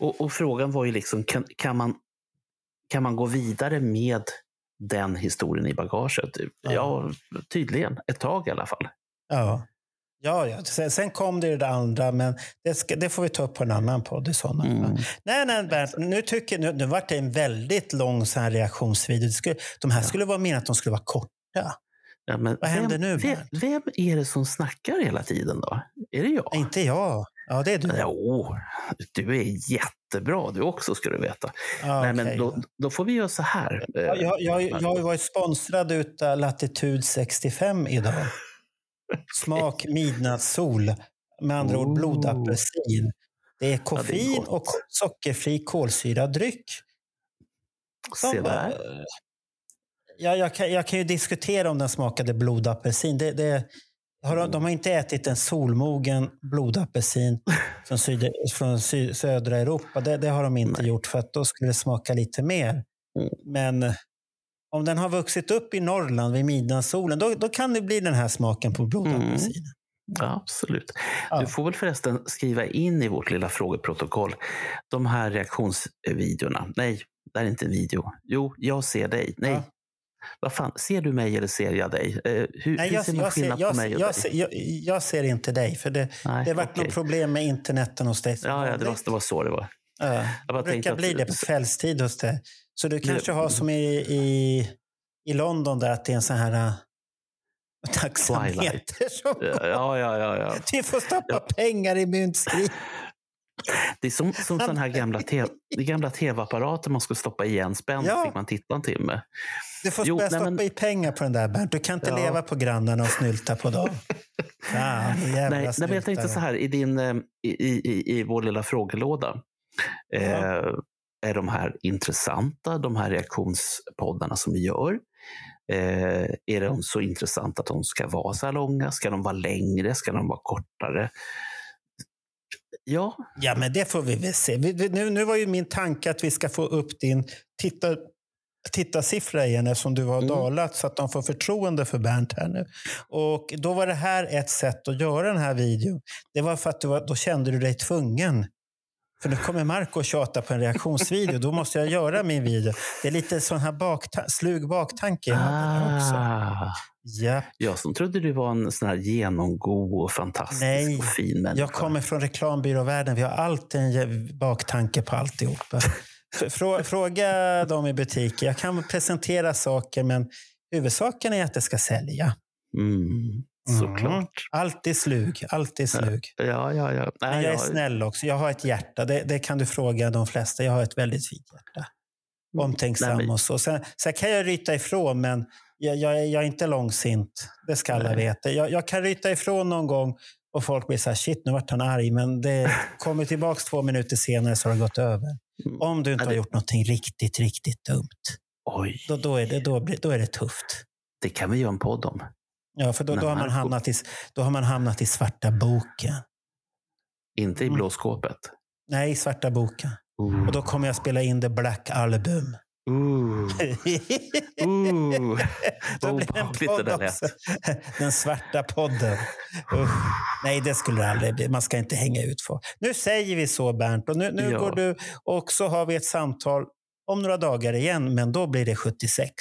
Och, och frågan var ju liksom, kan, kan, man, kan man gå vidare med den historien i bagaget? Ja. Ja, tydligen. Ett tag i alla fall. Ja. Ja, ja. Sen, sen kom det det andra, men det, ska, det får vi ta upp på en annan podd i sådana fall. Mm. Nej, nej, Bernt, nu, tycker, nu, nu vart det en väldigt lång så här reaktionsvideo. Skulle, de här skulle vara menat att de skulle vara korta. Ja, men Vad händer vem, nu, Vem, vem är det som snackar hela tiden då? Är det jag? Inte jag. Ja, det är du. Jo, du är jättebra du också ska du veta. Ja, Nej, men då, då får vi göra så här. Eh, Ja, jag, jag, jag har ju varit sponsrad av Latitude 65 idag. <laughs> Smak midnattssol. Med andra ord blodapelsin. Det är koffein gott. och ko- sockerfri kolsyrad dryck. Se Som, där. Eh, Ja, jag, kan, jag kan ju diskutera om den smakade blodapelsin. Det, det, har de, de har inte ätit en solmogen blodapelsin från, syd, från sy, södra Europa. Det, det har de inte Nej. gjort för att då skulle det smaka lite mer. Mm. Men eh, om den har vuxit upp i Norrland vid midnattssolen, då, då kan det bli den här smaken på blodapelsinen. Ja, absolut. Ja. Du får väl förresten skriva in i vårt lilla frågeprotokoll de här reaktionsvideorna. Nej, det här är inte en video. Jo, jag ser dig. Nej. Ja. Vad fan, ser du mig eller ser jag dig? Eh, hur, Nej, hur jag, ser man ser, skillnad jag, på mig och jag, dig? ser, jag, jag ser inte dig, för det, Nej, det har varit okej. något problem med interneten hos dig. Ja, ja, det var, det var så det var. Ja, det brukar att- bli det på kvällstid hos dig. Så du kanske har som i, i, i London där att det är en sån här äh, taxameter. <laughs> Som, Ja, ja, ja. ja. du får stoppa Ja. pengar i myntskrift. <laughs> Det är som, som sån här gamla, te, gamla tv-apparater man skulle stoppa i en spänn Ja. fick man titta en timme. Du får Jo, nej, stoppa men- i pengar på den där Bernt. Du kan inte Ja. leva på grannarna och snylta på dem. <laughs> Fan, Nej, nej, men jag tänkte så här, i, din, eh, i, i, i vår lilla frågelåda. Eh, Ja. är de här intressanta, de här reaktionspoddarna som vi gör? Eh, är de så intressanta att de ska vara så här långa? Ska de vara längre? Ska de vara kortare? Ja, Ja, men det får vi väl se. Nu, nu var ju min tanke att vi ska få upp din titta, tittarsiffra igen eftersom du har Mm. dalat så att de får förtroende för Bernt här nu. Och då var det här ett sätt att göra den här videon. Det var för att var, då kände du dig tvungen. För nu kommer Marco tjata på en reaktionsvideo. Då måste jag göra min video. Det är lite sån här bakta- slug baktanke där också. Ah, Ja, jag som trodde du var en sån här genomgod och fantastisk Nej, och fin människa. Jag kommer från reklambyråvärlden. Vi har alltid en baktanke på alltihopa. <laughs> Frå, fråga dem i butiken. Jag kan presentera saker, men huvudsaken är att det ska sälja. Mm, såklart. Alltid slug. Alltid slug. Ja, ja, ja. Men Nej, jag är snäll också. Jag har ett hjärta. Det, det kan du fråga de flesta. Jag har ett väldigt fint hjärta. Omtänksam Mm. Nej, men- och så. Sen, sen kan jag ryta ifrån, men jag, jag, är, jag är inte långsint. Det ska alla veta. Jag, jag kan ryta ifrån någon gång och folk blir så här, shit, nu vart han arg. Men det kommer tillbaks två minuter senare så har det gått över. Mm. Om du inte Ja, har det- gjort någonting riktigt, riktigt dumt. Oj, Då, då, är, det, då, då är det tufft. det kan vi göra en podd om. Ja, för då, då, har man hamnat i, då har man hamnat i svarta boken. Inte i Mm. blå skåpet. Nej, i svarta boken. Ooh. Och då kommer jag spela in The Black Album. Ooh. <laughs> Ooh. Det obehagligt det podd där lät. Den svarta podden. Usch. Nej, det skulle det aldrig bli. Man ska inte hänga ut folk. Nu säger vi så, Bernt. Och nu, nu Ja. går du och så har vi ett samtal om några dagar igen, men då blir det 76.